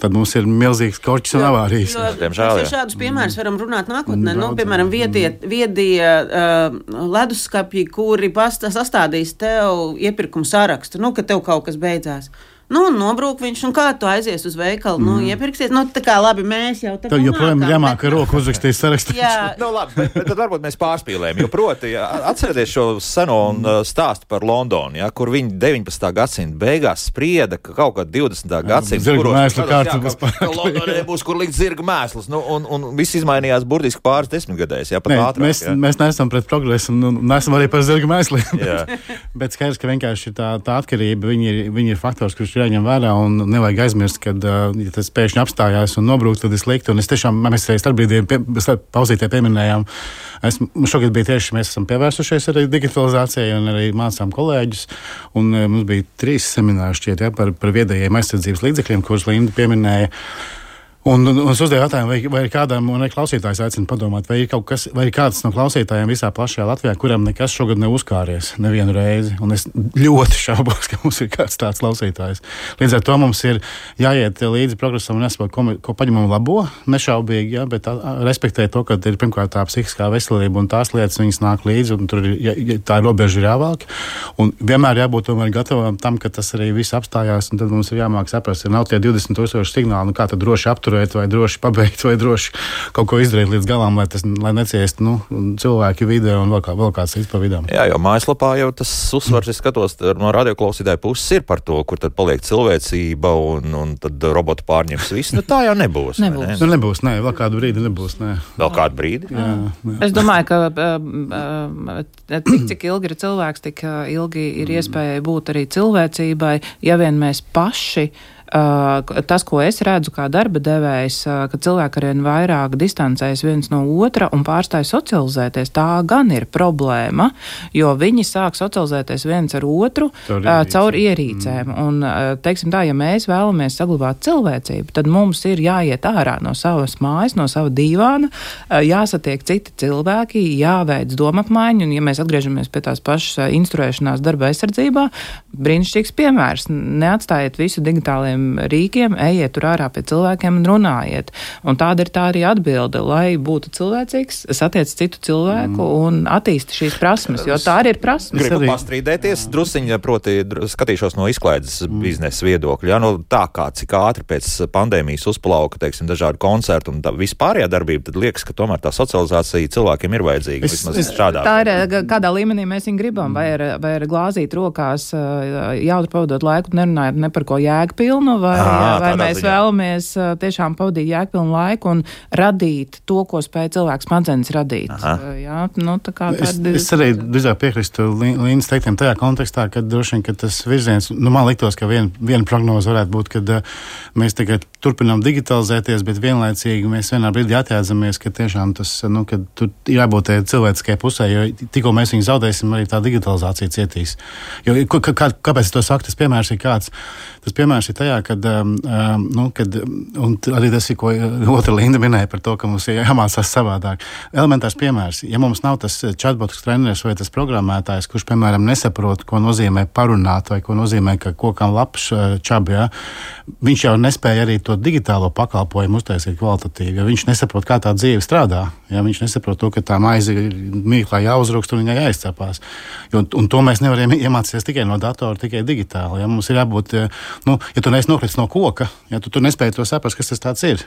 tad mums ir milzīgs korķis un avārijas. Diemžēl mēs šādus piemērus varam runāt nākotnē. Nu, piemēram, viedie, viedie uh, leduskapji, kuri pasta sastādīs tev iepirkumu sarakstu, nu, ka tev kaut kas beidzās. Nu, nobrūk viņš, un kā tu aizies uz veikalu, nu, mm. nu, iepirksies. Nu, tā kā labi, mēs jau tādā veidā. joprojām ir jāmāk ar roku uzrakstīt sarakstu. Jā, [LAUGHS] nu, labi, bet, bet tad varbūt mēs pārspīlējam. Jo proti, atcerieties šo seno un, uh, stāstu par Londonu, ja, kur viņi 19. gadsimta beigās sprieda, ka kaut kādā 20. gadsimta kuros Londonē būs, kur likt zirga mēsls. Nu, un, un viss izmainījās burtiski pāris desmitgadēs. Ja, Nē, ātrāk, mēs, ja. mēs neesam pret progresu un, un neesam arī par zirga mēsliem. [LAUGHS] bet skaidrs, ka vienkārši tā, tā atkarība viņi ir, viņi ir faktors, kurš ir jāņem vērā un nevajag aizmirst, ka, ja tas pēkšņi apstājās un nobrūk, tad ir slikti. Un es tiešām, mēs arī starp brīdiem pie, pauzītē pieminējām, es, šogad bija tieši mēs esam pievērsušies arī digitalizācijai un arī mācām kolēģus. Un mums bija trīs semināri šķiet ja, par, par viedajiem aizsardzības līdzekļiem, kurus Linda pieminēja. Un, un, un es uzdevu jautājumu, vai, vai kādam no klausītājiem aicinu padomāt, vai ir, kas, vai ir kāds no klausītājiem visā plašajā Latvijā, kuram nekas šogad nav uzkāries nevienu reizi. Un es ļoti šaubos, [LAUGHS] ka mums ir kāds tāds klausītājs. Līdz ar to mums ir jāiet līdzi progresam un nesaprot, ko, ko paņemam labo, nešaubīgi, ja, bet respektēt to, ka ir pirmkārt tā psihiskā veselība un tās lietas viņas nāk līdzi, un tur ir, ja, ja, tā robeža ir jāvelk. Un vienmēr jābūt gatavam tam, ka tas arī viss apstājās, un tad mums ir jāmāk saprast, ja nav tie 20 tūkstoši signāli, nu kā tad droši apturēt apturēt, vai droši pabeigt, vai droši kaut ko izdarīt līdz galam, lai tas lai neciestu nu, cilvēki vidē un vēl, kā, vēl kāds cits pa vidām. Jā, jo mājaslapā jau tas uzsvars, es skatos no radioklausītāja puses, ir par to, kur tad paliek cilvēcība un, un tad robotu pārņems visu. Nu, tā jau nebūs. nebūs. Ne? Nu, nebūs, nē, vēl kādu brīdi nebūs. Nē. Vēl kādu brīdi? Jā, jā. Es domāju, ka uh, uh, tik cik ilgi ir cilvēks, tik ilgi ir iespēja būt arī cilvēcībai, ja vien mēs paši tas, ko es redzu kā darba devējs, uh, ka cilvēki arvien vairāk distancējas viens no otra un pārstāj socializēties, tā gan ir problēma, jo viņi sāk socializēties viens ar otru caur, uh, caur ierīcēm. Mm. Un, teiksim tā, ja mēs vēlamies saglabāt cilvēcību, tad mums ir jāiet ārā no savas mājas, no sava dīvāna, jāsatiek citi cilvēki, jāveic domapmaiņa, un ja mēs atgriežamies pie tās pašas instruēšanās darba aizsardzībā, brīnišķīgs piemērs. Neatstājiet visu digitālajiem tādiem rīkiem, ejiet tur ārā pie cilvēkiem un runājiet. Un tāda ir tā arī atbilde, lai būtu cilvēcīgs, satiec citu cilvēku mm. un attīsti šīs prasmes, jo tā arī ir prasmes. Gribu pastrīdēties drusiņa, proti skatīšos no izklaides mm. biznesa viedokļa. Ja, nu, tā kā cik ātri pēc pandēmijas uzplauka, teiksim, dažādi koncerti un vispārējā darbība, tad liekas, ka tomēr tā socializācija cilvēkiem ir vajadzīga. Es, es, šādā. Tā ir, eh, kādā līmenī mēs viņu gribam, vai ar, vai ar glāzīt rokās, eh, jautri pavadot laiku, nerunājot ne par ko jēgpilnu, vai, à, vai mēs ziņā. vēlamies tiešām pavadīt jēgpilnu laiku un radīt to, ko spēj cilvēks smadzenes radīt. Aha. Jā, nu, tā kā es, tad... es arī drīzāk piekrīstu Līnas teiktiem tajā kontekstā, ka droši vien, ka tas virziens, nu, man liktos, ka viena vien prognoze varētu būt, ka mēs tagad turpinām digitalizēties, bet vienlaicīgi mēs vienā brīdī atjēdzamies, ka tiešām tas, nu, ka tur jābūt cilvēciskajai pusē, jo tikko mēs viņu zaudēsim, arī tā digitalizācija cietīs. Jo, kā, kāpēc es to saku? Tas piemērs ir kāds. Tas piemērs ir tajā, kad, um, um nu, kad arī tas ir, ko [LAUGHS] otra Linda minēja par to, ka mums ir jāmācās savādāk. Elementārs piemērs. Ja mums nav tas chatbots treneris vai tas programmētājs, kurš, piemēram, nesaprot, ko nozīmē parunāt vai ko nozīmē, ka kokam labs čabi, ja, viņš jau nespēja arī to digitālo pakalpojumu uztaisīt kvalitatīvi, jo viņš nesaprot, kā tā dzīve strādā. Ja, viņš nesaprot to, ka tā maize ir mīklā jāuzraksta un viņai jāizcepās. Jo, un to mēs nevaram iemācīties tikai no datora, tikai digitāli. Ja. Mums ir jābūt nu, ja tu neesi nokritis no koka, ja tu, tu nespēji to saprast, kas tas ir.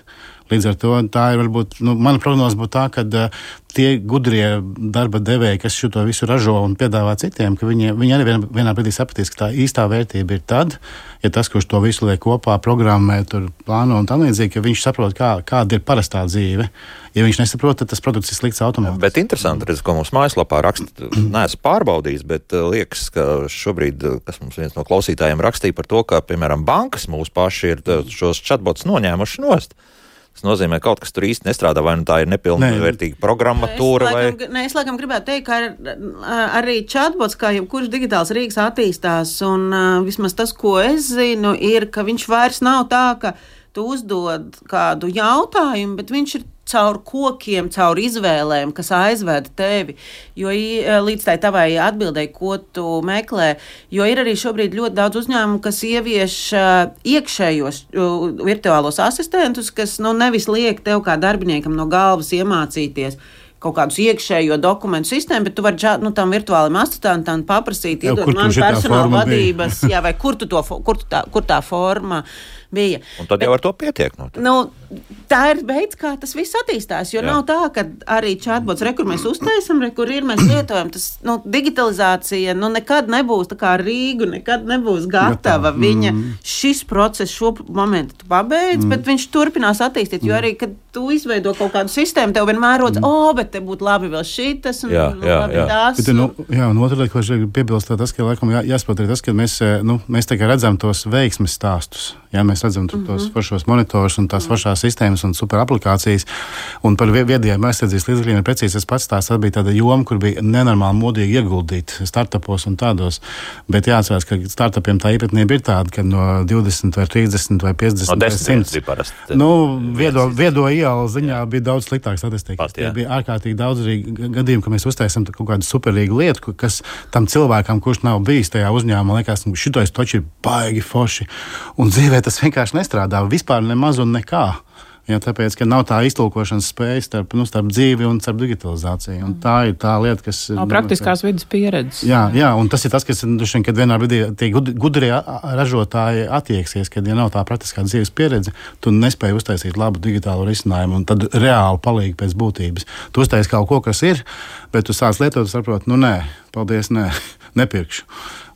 Līdz ar to tā ir varbūt, nu, mana prognoze būtu tā, ka uh, tie gudrie darba devēji, kas šo visu ražo un piedāvā citiem, ka viņi, viņi arī vienā, vienā brīdī sapratīs, ka tā īstā vērtība ir tad, ja tas, kurš to visu liek kopā, programmē, tur plāno un tam līdzīgi, ka viņš saprot, kā, kāda ir parastā dzīve. Ja viņš nesaprot, tad tas produkts ir slikts automātiski. Bet interesanti, redz, ko mums mājaslapā raksta. [CLEARS THROAT] Nē, es pārbaudīju, bet liekas, ka šobrīd, kas mums viens no klausītājiem rakstīja par to, ka, piemēram, bankas mūsu paši ir šos chatbots noņēmuši nost. Tas nozīmē, ka kaut kas tur īsti nestrādā, vai nu tā ir nepilnvērtīga programmatūra. Vai... Nē, es laikam gribētu teikt, ka ar, arī chatbots, kā jebkurš digitāls rīks, attīstās. Un uh, vismaz tas, ko es zinu, ir, ka viņš vairs nav tā, ka tu uzdod kādu jautājumu, bet viņš ir caur kokiem, caur izvēlēm, kas aizveda tevi. Jo līdz tai tavai atbildēji, ko tu meklē, jo ir arī šobrīd ļoti daudz uzņēmumu, kas ievieš iekšējos virtuālos asistentus, kas nu, nevis liek tev kā darbiniekam no galvas iemācīties kaut kādus iekšējo dokumentu sistēmu, bet tu vari nu, tam virtuālam asistentam paprasīt, iedot man personāla vadības, jā, vai kur, to, kur, tā, kur tā forma bija. Un tad jau bet, ar to pietiek. No nu, tā ir veids, kā tas viss attīstās. Jo Jā. nav tā, ka arī chatbots, re, kur mēs uztaisām, re, kur ir mēs lietojam. Tas nu, digitalizācija nu, nekad nebūs tā kā Rīga, nekad nebūs gatava. Jā, Viņa mm. šis process šo momentu pabeidz, mm. bet viņš turpinās attīstīt. Jo mm. arī, kad tu izveido kaut kādu sistēmu, tev vienmēr rodas, mm. oh, bet te būtu labi vēl šitas un jā, jā, labi jā. tās. Bet, nu, jā, un otra lieta, ko es gribu piebilst, tas, ka laikam jā, jāsaprot arī tas, ka mēs, eh, nu, mēs redzam tos veiksmes stāstus. Jā, mēs redzam mm -hmm. tos mhm. pašos monitorus un tās pašās sistēmas un superaplikācijas. Un par viedajiem aizsardzības līdzekļiem ir precīzi tas pats. Tā bija tāda joma, kur bija nenormāli modīgi ieguldīt startupos un tādos. Bet jāatcerās, ka startupiem tā īpatnība ir tāda, ka no 20 vai 30 vai 50 no 100 parasti. Nu, viedo, viedo ielu ziņā bija daudz sliktāka statistika. Pat, jā. bija ārkārtīgi daudz gadījumu, ka mēs uztaisām kaut kādu superīgu lietu, kas tam cilvēkam, kurš nav bijis tajā uzņēmumā, liekas, ka šitais taču ir baigi forši. Un dzīvē tas vienkārši nestrādā vispār nemaz un nekā. Ja, tāpēc, ka nav tā iztulkošanas spēja starp, nu, starp dzīvi un starp digitalizāciju. Un tā ir tā lieta, kas. Nav nu, praktiskās vidas pieredzes. Jā, jā, un tas ir tas, kas dušien, kad vienā brīdī tie gudrie ražotāji attieksies, kad, ja nav tā praktiskā dzīves pieredze, tu nespēji uztaisīt labu digitālu risinājumu, un tad reāli palīgi pēc būtības. Tu uztaisīji kaut ko, kas ir, bet tu sāc lietot, saproti, nu nē, paldies, nē, [LAUGHS] nepirkšu.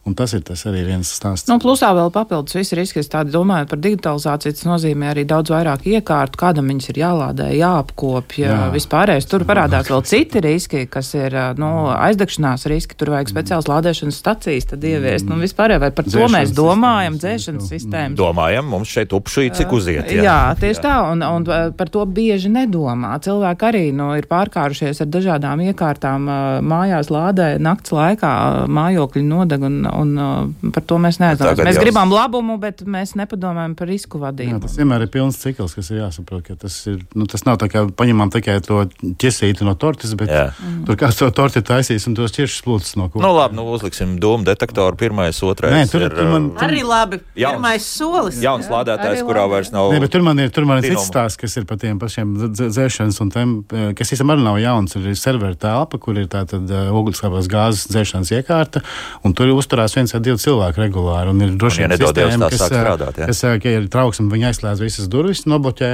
Un tas ir tas arī viens stāsts. Nu, plusā vēl papildus visi riski, es domāju par digitalizāciju, tas nozīmē arī daudz vairāk iekārtu, kādam viņas ir jālādē, jāapkopja, Jā. vispārējais. Tur parādās vēl citi riski, kas ir nu, aizdegšanās riski, tur vajag speciāls lādēšanas stacijas, tad ieviest. Nu, vispārējā, vai par dzēšanas to mēs domājam, dzēšanas sistēmas. Domājam, mums šeit upšī cik uziet. Jā, jā tieši jā. tā, un, un par to bieži nedomā. Cilvēki arī nu, ir pārkārušies ar dažādām iekārtām, mājās lādē nakts laikā, mājokļi nodeg un un par to mēs neaizdomājamies. Mēs jau... gribam labumu, bet mēs nepadomājam par risku vadību. Jā, tas vienmēr ir pilns cikls, kas ir jāsaprot, ka tas, ir, nu, tas nav tā kā paņemam tikai to ķesīti no tortes, bet Jā. tur kāds to torti taisīs un tos ķiršus plūcis no kuras. Nu labi, nu uzliksim domu detektoru pirmais, otrais. Nē, tur, ir, tur man, tur... Arī labi. Jauns, pirmais solis. Jauns lādētājs, kurā vairs nav. Nē, bet tur man ir, tur man ir cits stāsts, kas ir par tiem pašiem dzēšanas un tiem, kas īstenībā arī nav jauns. Ir servera telpa, kur ir tātad ogliskāpās gāzes dzēšanas iekārta, un tur uzturās viens vai divi cilvēki regulāri. Un ir droši vien sistēma, kas, strādāt, ja? kas, ja ir trauksme, viņi aizslēdz visas durvis, nobloķē,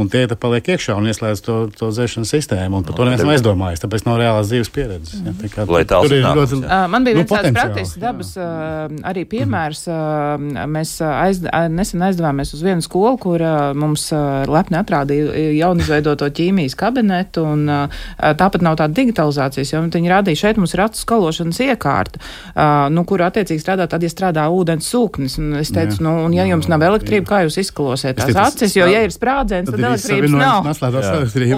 un tie te paliek iekšā un ieslēdz to, to dzēšanas sistēmu. Un par to neviens nav aizdomājis, tāpēc nav reālās dzīves pieredzes. Ja? Tā kā, tur ir ļoti. Uh, man bija nu, viens tāds praktisks dabas uh, arī piemērs. Uh, mēs aiz, nesen aizdevāmies uz vienu skolu, kur mums lepni atrādīja jaunizveidoto ķīmijas kabinetu, un tāpat nav tāda digitalizācijas, jo viņi rādīja, šeit mums ir acu skalošanas iekārta, nu, kur attiecīgi strādā tad, ja strādā ūdens sūknis. Un es teicu, jā, nu, un ja jums nav elektrība, kā jūs izskalosiet tās acis, jo, ja ir sprādziens, tad, tad elektrības nav.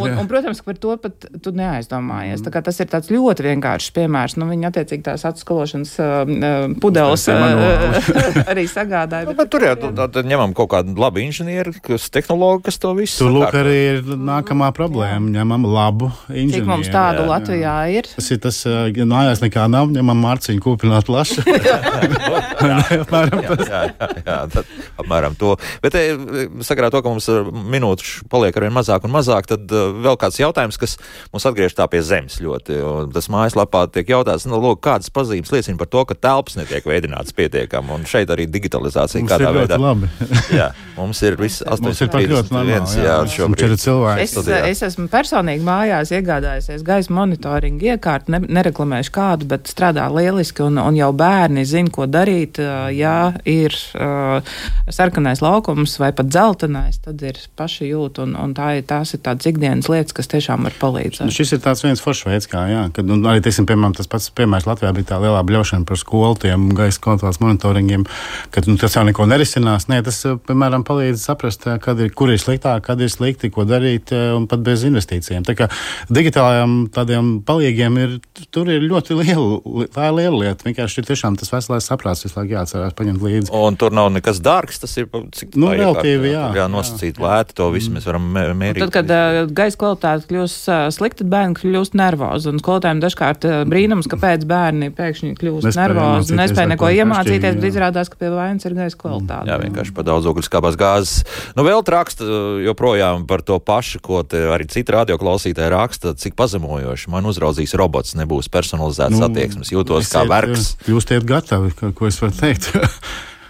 Un, un, protams, ka par to pat tu neaizdomājies. Tā kā tas ir tāds ļoti vienkāršs piemērs. Nu, viņi attiecīgi tās acu skalošanas uh, pudeles [LAUGHS] uh, arī sagādāja. Nu, bet tur jau tad ņemam kaut kādu labu inženieri, kas tehnologu, kas to visu. Tur lūk arī ir nākamā problēma. Ņemam labu inženieri. Cik mums tādu jā, Latvijā jā. ir? Tas ir tas, ja mājās nekā nav, ņemam mārciņu kūpināt plašu. [LAUGHS] [LAUGHS] apmēram tas. Jā, jā, jā, tad apmēram to. Bet sakarā to, ka mums minūtes paliek arvien mazāk un mazāk, tad vēl kāds jautājums, kas mums atgriež tā pie zemes ļoti. Tas mājaslapā tiek jautāts, nu, lūk, kādas pazīmes liecina par to, ka telpas netiek veidināts pietiekami. Un šeit arī digitalizācija mums kādā veidā. Labi. [LAUGHS] jā, mums ir viss 8,51. Jā, šobrīd. Es, es esmu personīgi mājās iegādājusies gaisa monitoringu iekārtu, ne, nereklamēšu kādu, bet strādā lieliski un, un jau bērni zina, ko darīt. Ja ir sarkanais laukums vai pat dzeltenais, tad ir paši jūt, un, un tā ir, tās ir tādas ikdienas lietas, kas tiešām var palīdzēt. Nu, šis ir tāds viens foršs veids, kā, jā, kad nu, arī, teiksim, piemēram, tas pats piemērs Latvijā bija tā lielā bļaušana par skolu, tiem gaisa kvalitātes monitoringiem, ka nu, tas jau neko nerisinās. Nē, tas, piemēram, palīdz saprast, kad ir, kur ir sliktāk, kad ir slikti, ko darīt, un pat bez investīcijiem. Tā kā digitālajiem tādiem palīgiem ir, tur ir ļoti liela, tā ir liela lieta. Vienkārši ir tiešām tas veselais saprāts visu laiku jāatcerās paņemt līdzi. Un tur nav nekas dārgs, tas ir, cik nu, relatīvi, jā. Jā, nosacīt lēti, to visu mēs varam mērīt. Un tad, kad uh, gaisa kvalitāte kļūst uh, slikta, tad bērni kļūst nervozi. Un skolotājiem dažkārt uh, brīnums, kāpēc bērni pēkšņi kļūst nespēja nervozi, nespēja neko iemācīties, bet izrādās, ka pie vainas ir gaisa kvalitāte. Jā, vienkārši par daudz ogliskābās gāzes. Nu, vēl raksta joprojām par to pašu, ko arī citi radioklausītāji raksta, cik pazemojoši man uzraudzīs robots, nebūs personalizēts nu, attieksmes, jūtos kā vergs. Kļūstiet gatavi, ko es varu teikt. [LAUGHS]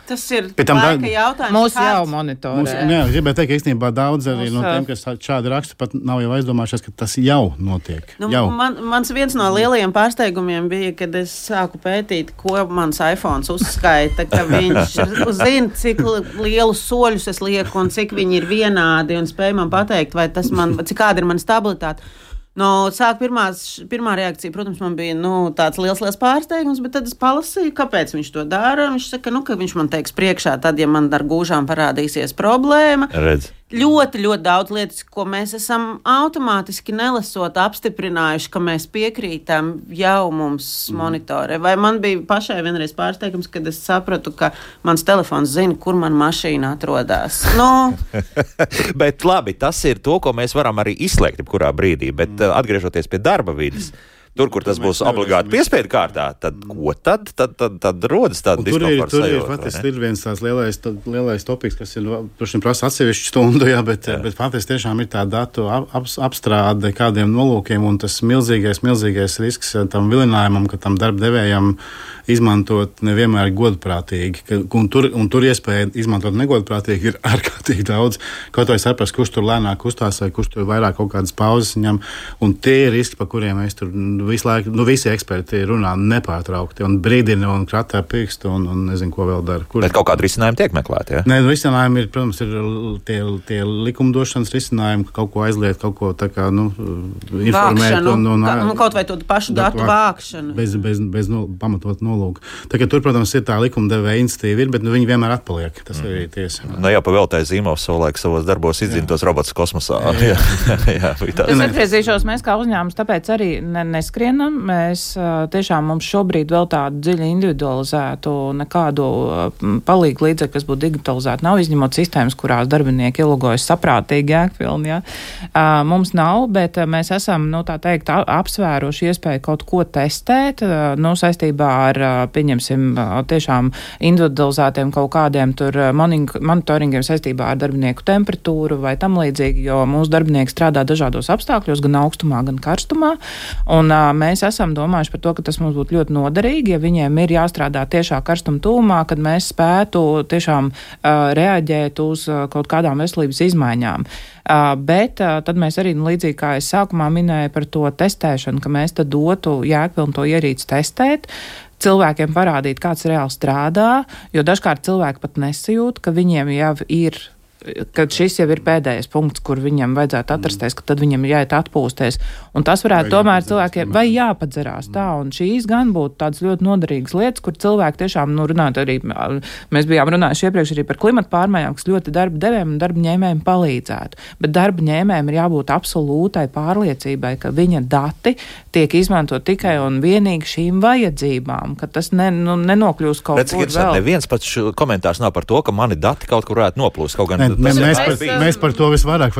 Tas ir tam da... jautājums. Mūsu jau monitorē. Mūs, jā, gribēju teikt, ka īstenībā daudz arī Mūs, no tiem, kas šādi raksta, pat nav jau aizdomājušies, ka tas jau notiek. Nu, jau. Man, mans viens no lielajiem pārsteigumiem bija, kad es sāku pētīt, ko mans iPhone uzskaita, ka viņš [LAUGHS] zina, cik lielus soļus es lieku un cik viņi ir vienādi un spēj man pateikt, vai tas man, cik kāda ir mana stabilitāte. No sākuma pirmās, pirmā reakcija, protams, man bija nu, tāds liels, liels pārsteigums, bet tad es palasīju, kāpēc viņš to dara. Viņš saka, nu, ka viņš man teiks priekšā, tad, ja man ar gūžām parādīsies problēma. Redz ļoti, ļoti daudz lietas, ko mēs esam automātiski nelasot, apstiprinājuši, ka mēs piekrītam jau mums mm. monitorē. Vai man bija pašai vienreiz pārsteigums, kad es sapratu, ka mans telefons zina, kur man mašīna atrodas. [LAUGHS] Nu. bet labi, tas ir to, ko mēs varam arī izslēgt jebkurā brīdī. Bet mm. atgriežoties pie darba vidas. Mm Tur, kur tas būs obligāti piespiedu kārtā, tad ko tad? Tad, tad, tad rodas tāda diskomforta. Tur ir, tur ir, patiesi, ir viens tāds lielais, tad, lielais topiks, kas ir, protams, prasa atsevišķu stundu, [LAUGHS] jā, bet, jā. bet patiesi tiešām ir tā datu ap, apstrāde kādiem nolūkiem un tas milzīgais, milzīgais risks tam vilinājumam, ka tam darbdevējam izmantot nevienmēr godprātīgi. Ka, un, tur, un tur iespēja izmantot negodprātīgi ir [LAUGHS] ārkārtīgi daudz. Kaut vai saprast, kurš tur lēnāk kustās vai kurš tur vairāk kaut kādas pauzes ņem. Un tie ir riski, par kuriem mēs tur visu laiku, nu, visi eksperti runā nepārtraukti un brīdina un kratā pirkstu un, un nezinu, ko vēl dara. Kur... Bet kaut kāda risinājuma tiek meklēta. Ja? Nē, nu, risinājumi ir, protams, ir tie, tie likumdošanas risinājumi, ka kaut ko aizliegt, kaut ko tā kā nu, informēt. Vākšanu, un, un, un, kaut vai tādu pašu datu, vākšanu. Bez, bez, bez no, pamatot nolūku. Tagad tur, protams, ir tā likumdevēja institīva, ir, bet nu, viņi vienmēr atpaliek. Tas mm. arī tiesa. Nu, jā, pavēltais Zīmovs savulaik savos darbos izdzīvotos robotus kosmosā. [LAUGHS] [LAUGHS] Jā, jā, jā, jā, es atgriezīšos, mēs kā uzņēmums, tāpēc arī ne, nes, neskrienam. Mēs tiešām mums šobrīd vēl tādu dziļi individualizētu nekādu palīgu līdzekļu, kas būtu digitalizēti, nav izņemot sistēmas, kurās darbinieki ielūgojas saprātīgi, jēgpilni. Ja? Mums nav, bet mēs esam, nu, tā teikt, apsvēruši iespēju kaut ko testēt, nu, saistībā ar, pieņemsim, tiešām individualizētiem kaut kādiem tur monitoringiem saistībā ar darbinieku temperatūru vai tam līdzīgi, jo mūsu darbinieki strādā dažādos apstākļos, gan augstumā, gan karstumā. Un, mēs esam domājuši par to, ka tas mums būtu ļoti noderīgi, ja viņiem ir jāstrādā tiešā karstuma tūmā, kad mēs spētu tiešām reaģēt uz kaut kādām veselības izmaiņām. Bet tad mēs arī, nu, līdzīgi kā es sākumā minēju par to testēšanu, ka mēs tad dotu jēgpilnu to ierīci testēt cilvēkiem parādīt, kāds reāli strādā, jo dažkārt cilvēki pat nesajūt, ka viņiem jau ir ka šis jau ir pēdējais punkts, kur viņam vajadzētu atrasties, ka tad viņam ir jāiet atpūsties. Un tas varētu vai tomēr cilvēkiem vai jāpadzerās tā, un šīs gan būtu tādas ļoti noderīgas lietas, kur cilvēki tiešām, nu, runāt arī, mēs bijām runājuši iepriekš arī par klimatu pārmaiņām, kas ļoti darba devējiem un darba ņēmējiem palīdzētu. Bet darba ņēmējiem ir jābūt absolūtai pārliecībai, ka viņa dati tiek izmantot tikai un vienīgi šīm vajadzībām, ka tas ne, nu, nenokļūst kaut Redz, kur. Neviens pats komentārs nav par to, ka mani dati kaut kur varētu noplūst. Kaut gan ne, ne, mēs, par, mēs, mēs par to visvairāk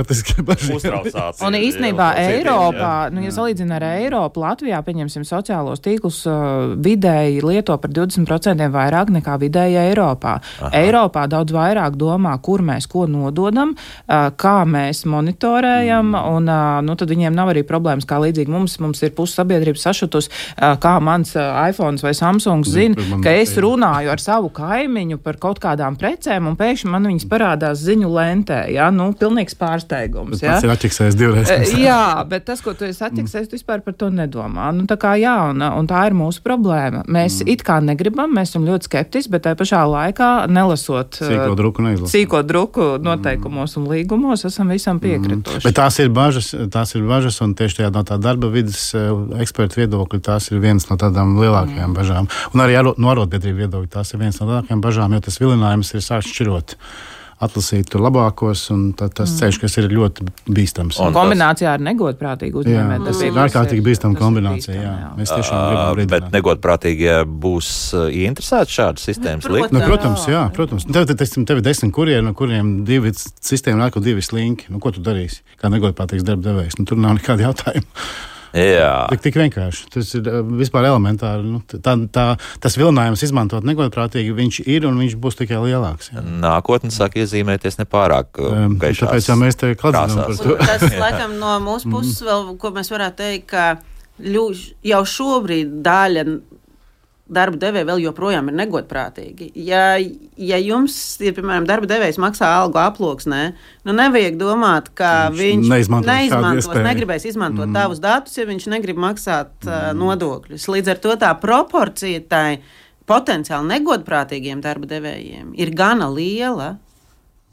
bažīmies. [LAUGHS] Un īstenībā Eiropā, nu, ja salīdzina ar Eiropu, Latvijā, pieņemsim, sociālos tīklus uh, vidēji lieto par 20% vairāk nekā vidēji Eiropā. Aha. Eiropā daudz vairāk domā, kur mēs ko nododam, uh, kā mēs monitorējam, mm. un uh, nu, tad viņiem nav arī problēmas, kā līdzīgi mums, mums ir pusi sabiedrības sašutus, uh, kā mans uh, iPhone vai Samsung zina, ka es runāju ar savu kaimiņu par kaut kādām precēm, un pēkšņi man viņas parādās ziņu ziņu lentē. Ja? Nu, pilnīgs pārsteigums. Ja? Tas ir atķeksējis divreiz. Eh, jā, bet tas, ko tu esi atķeksējis, tu vispār par to nedomā. Nu, tā kā jā, un, un tā ir mūsu problēma. Mēs mm. it kā negribam, mēs esam ļoti skeptiski, bet tajā pašā laikā nelasot sīko eh, druku, sīko druku noteikumos mm. un līgumos, esam visam mm. piekrituši. Mm. Bet tās ir bažas, tās ir bažas, un tieši tajā no tā darba vidas eh, ekspertu viedokļa tās ir viens no tādām lielākajām mm. bažām. Un arī no arotbiedrību viedokļa tās ir viens no lielākajām bažām, jo tas vilinājums ir sākts šķirot atlasīt tur labākos, un tā, tas mm. ceļš, kas ir ļoti bīstams. Un kombinācijā ar negodprātīgu uzņēmēju. Tā ir ārkārtīgi bīstama kombinācija. Jā. Jā. Mēs tiešām uh, gribam redzēt. Bet negodprātīgie būs ieinteresēti šādas sistēmas likt? Nu, protams, jā, protams. Tev, tev, tev, tev ir desmit kurjeri, no kuriem divi sistēma nāk un divi slinki. Nu, ko tu darīsi? Kā negodprātīgs darba devējs? Nu, tur nav nekāda jautājuma. Jā. Tik, tik vienkārši. Tas ir eh, vispār elementāri. Nu, tā, tā, tas vilinājums izmantot negodprātīgi, viņš ir un viņš būs tikai lielāks. Jā. Nākotnē sāk iezīmēties nepārāk um, gaišās. Tāpēc jau mēs te kladzinām par to. Tas, [LAUGHS] laikam, no mūsu puses vēl, ko mēs varētu teikt, ka ļuž, jau šobrīd daļa darba devēja vēl joprojām ir negodprātīgi. Ja, ja jums ir, piemēram, darba devējs maksā algu aploksnē, nu nevajag domāt, ka viņš, viņš neizmantos, neizmantos negribēs izmantot mm. tavus datus, ja viņš negrib maksāt mm. uh, nodokļus. Līdz ar to tā proporcija tai potenciāli negodprātīgiem darba devējiem ir gana liela.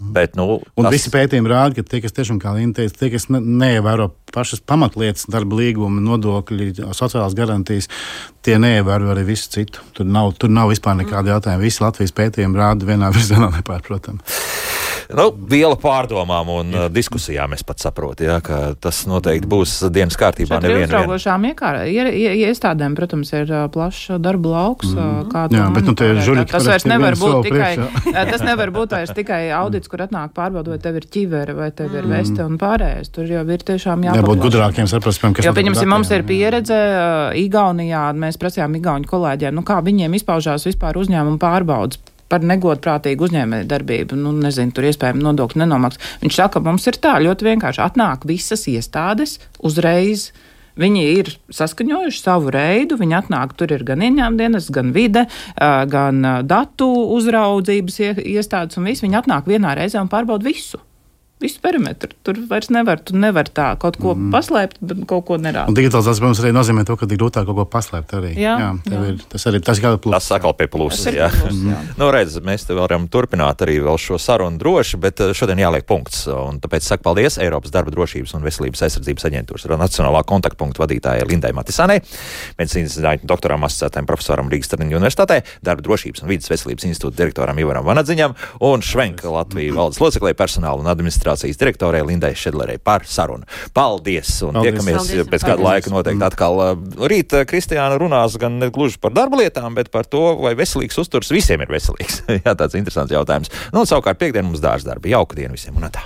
Bet, nu, un tas... visi pētījumi rāda, ka tie, kas tiešām, kā Līna teica, tie, kas ne, neievēro pašas pamatlietas, darba līguma, nodokļi, sociālās garantijas, tie neievēro arī visu citu. Tur nav, tur nav vispār nekāda jautājuma. Visi Latvijas pētījumi rāda vienā virzienā, [LAUGHS] nepārprotami. Nu, viela pārdomām un uh, diskusijām es pat saprotu, jā, ka tas noteikti būs dienas kārtībā. Nevienam iestādēm, protams, ir uh, plašs darba lauks. Mm. Jā, bet nu, žuļi, tas vairs nevar būt tikai, [LAUGHS] tas nevar būt vairs tikai audits, kur atnāk pārbaudot, vai tev ir ķivere, vai tev ir mm. veste un pārējais. Tur jau ir tiešām jābūt. Jābūt gudrākiem, saprast, kas jo, pieņemsim, mums ir pieredze uh, Igaunijā, mēs prasījām Igauņu kolēģiem, nu kā viņiem izpaužās vispār uzņēmumu pārbaudas par negodprātīgu uzņēmēju darbību. Nu, nezinu, tur iespējams nodokļu nenomaks. Viņš saka, mums ir tā ļoti vienkārši. Atnāk visas iestādes uzreiz. Viņi ir saskaņojuši savu reidu, viņi atnāk, tur ir gan ieņēmuma dienas, gan vide, gan datu uzraudzības iestādes, un viss viņi atnāk vienā reizē un pārbauda visu visu perimetru. Tur vairs nevar, tu nevar tā kaut ko mm. paslēpt, bet kaut ko nerādīt. Digitālizācija, protams, arī nozīmē to, ka ir grūtāk kaut ko paslēpt. Arī. Jā, jā, jā. Ir, tas arī tas ir plus. Tas atkal pie pluses. Jā. Plus, jā. nu, redz, mēs te varam turpināt arī šo sarunu droši, bet eh, šodien jāliek punkts. Un tāpēc saku paldies Eiropas darba drošības un veselības aizsardzības aģentūras Nacionālā kontaktpunkta vadītājai Lindai Matisanai, medicīnas zinātņu doktoram asociētajam profesoram Rīgas Tradiņu universitātē, darba drošības un vidas veselības institūta direktoram Ivaram Vanadziņam un Švenka Latviju valdes loceklē personāla un administrācijas administrācijas direktorei Lindai Šedlerei par sarunu. Paldies! Un Paldies. tiekamies Paldies. pēc kāda laika noteikti atkal. Rīt Kristiāna runās gan ne gluži par darba lietām, bet par to, vai veselīgs uzturs visiem ir veselīgs. [LAUGHS] Jā, tāds interesants jautājums. Nu, un savukārt piekdien mums dārza darbi. Jauka diena visiem un tā.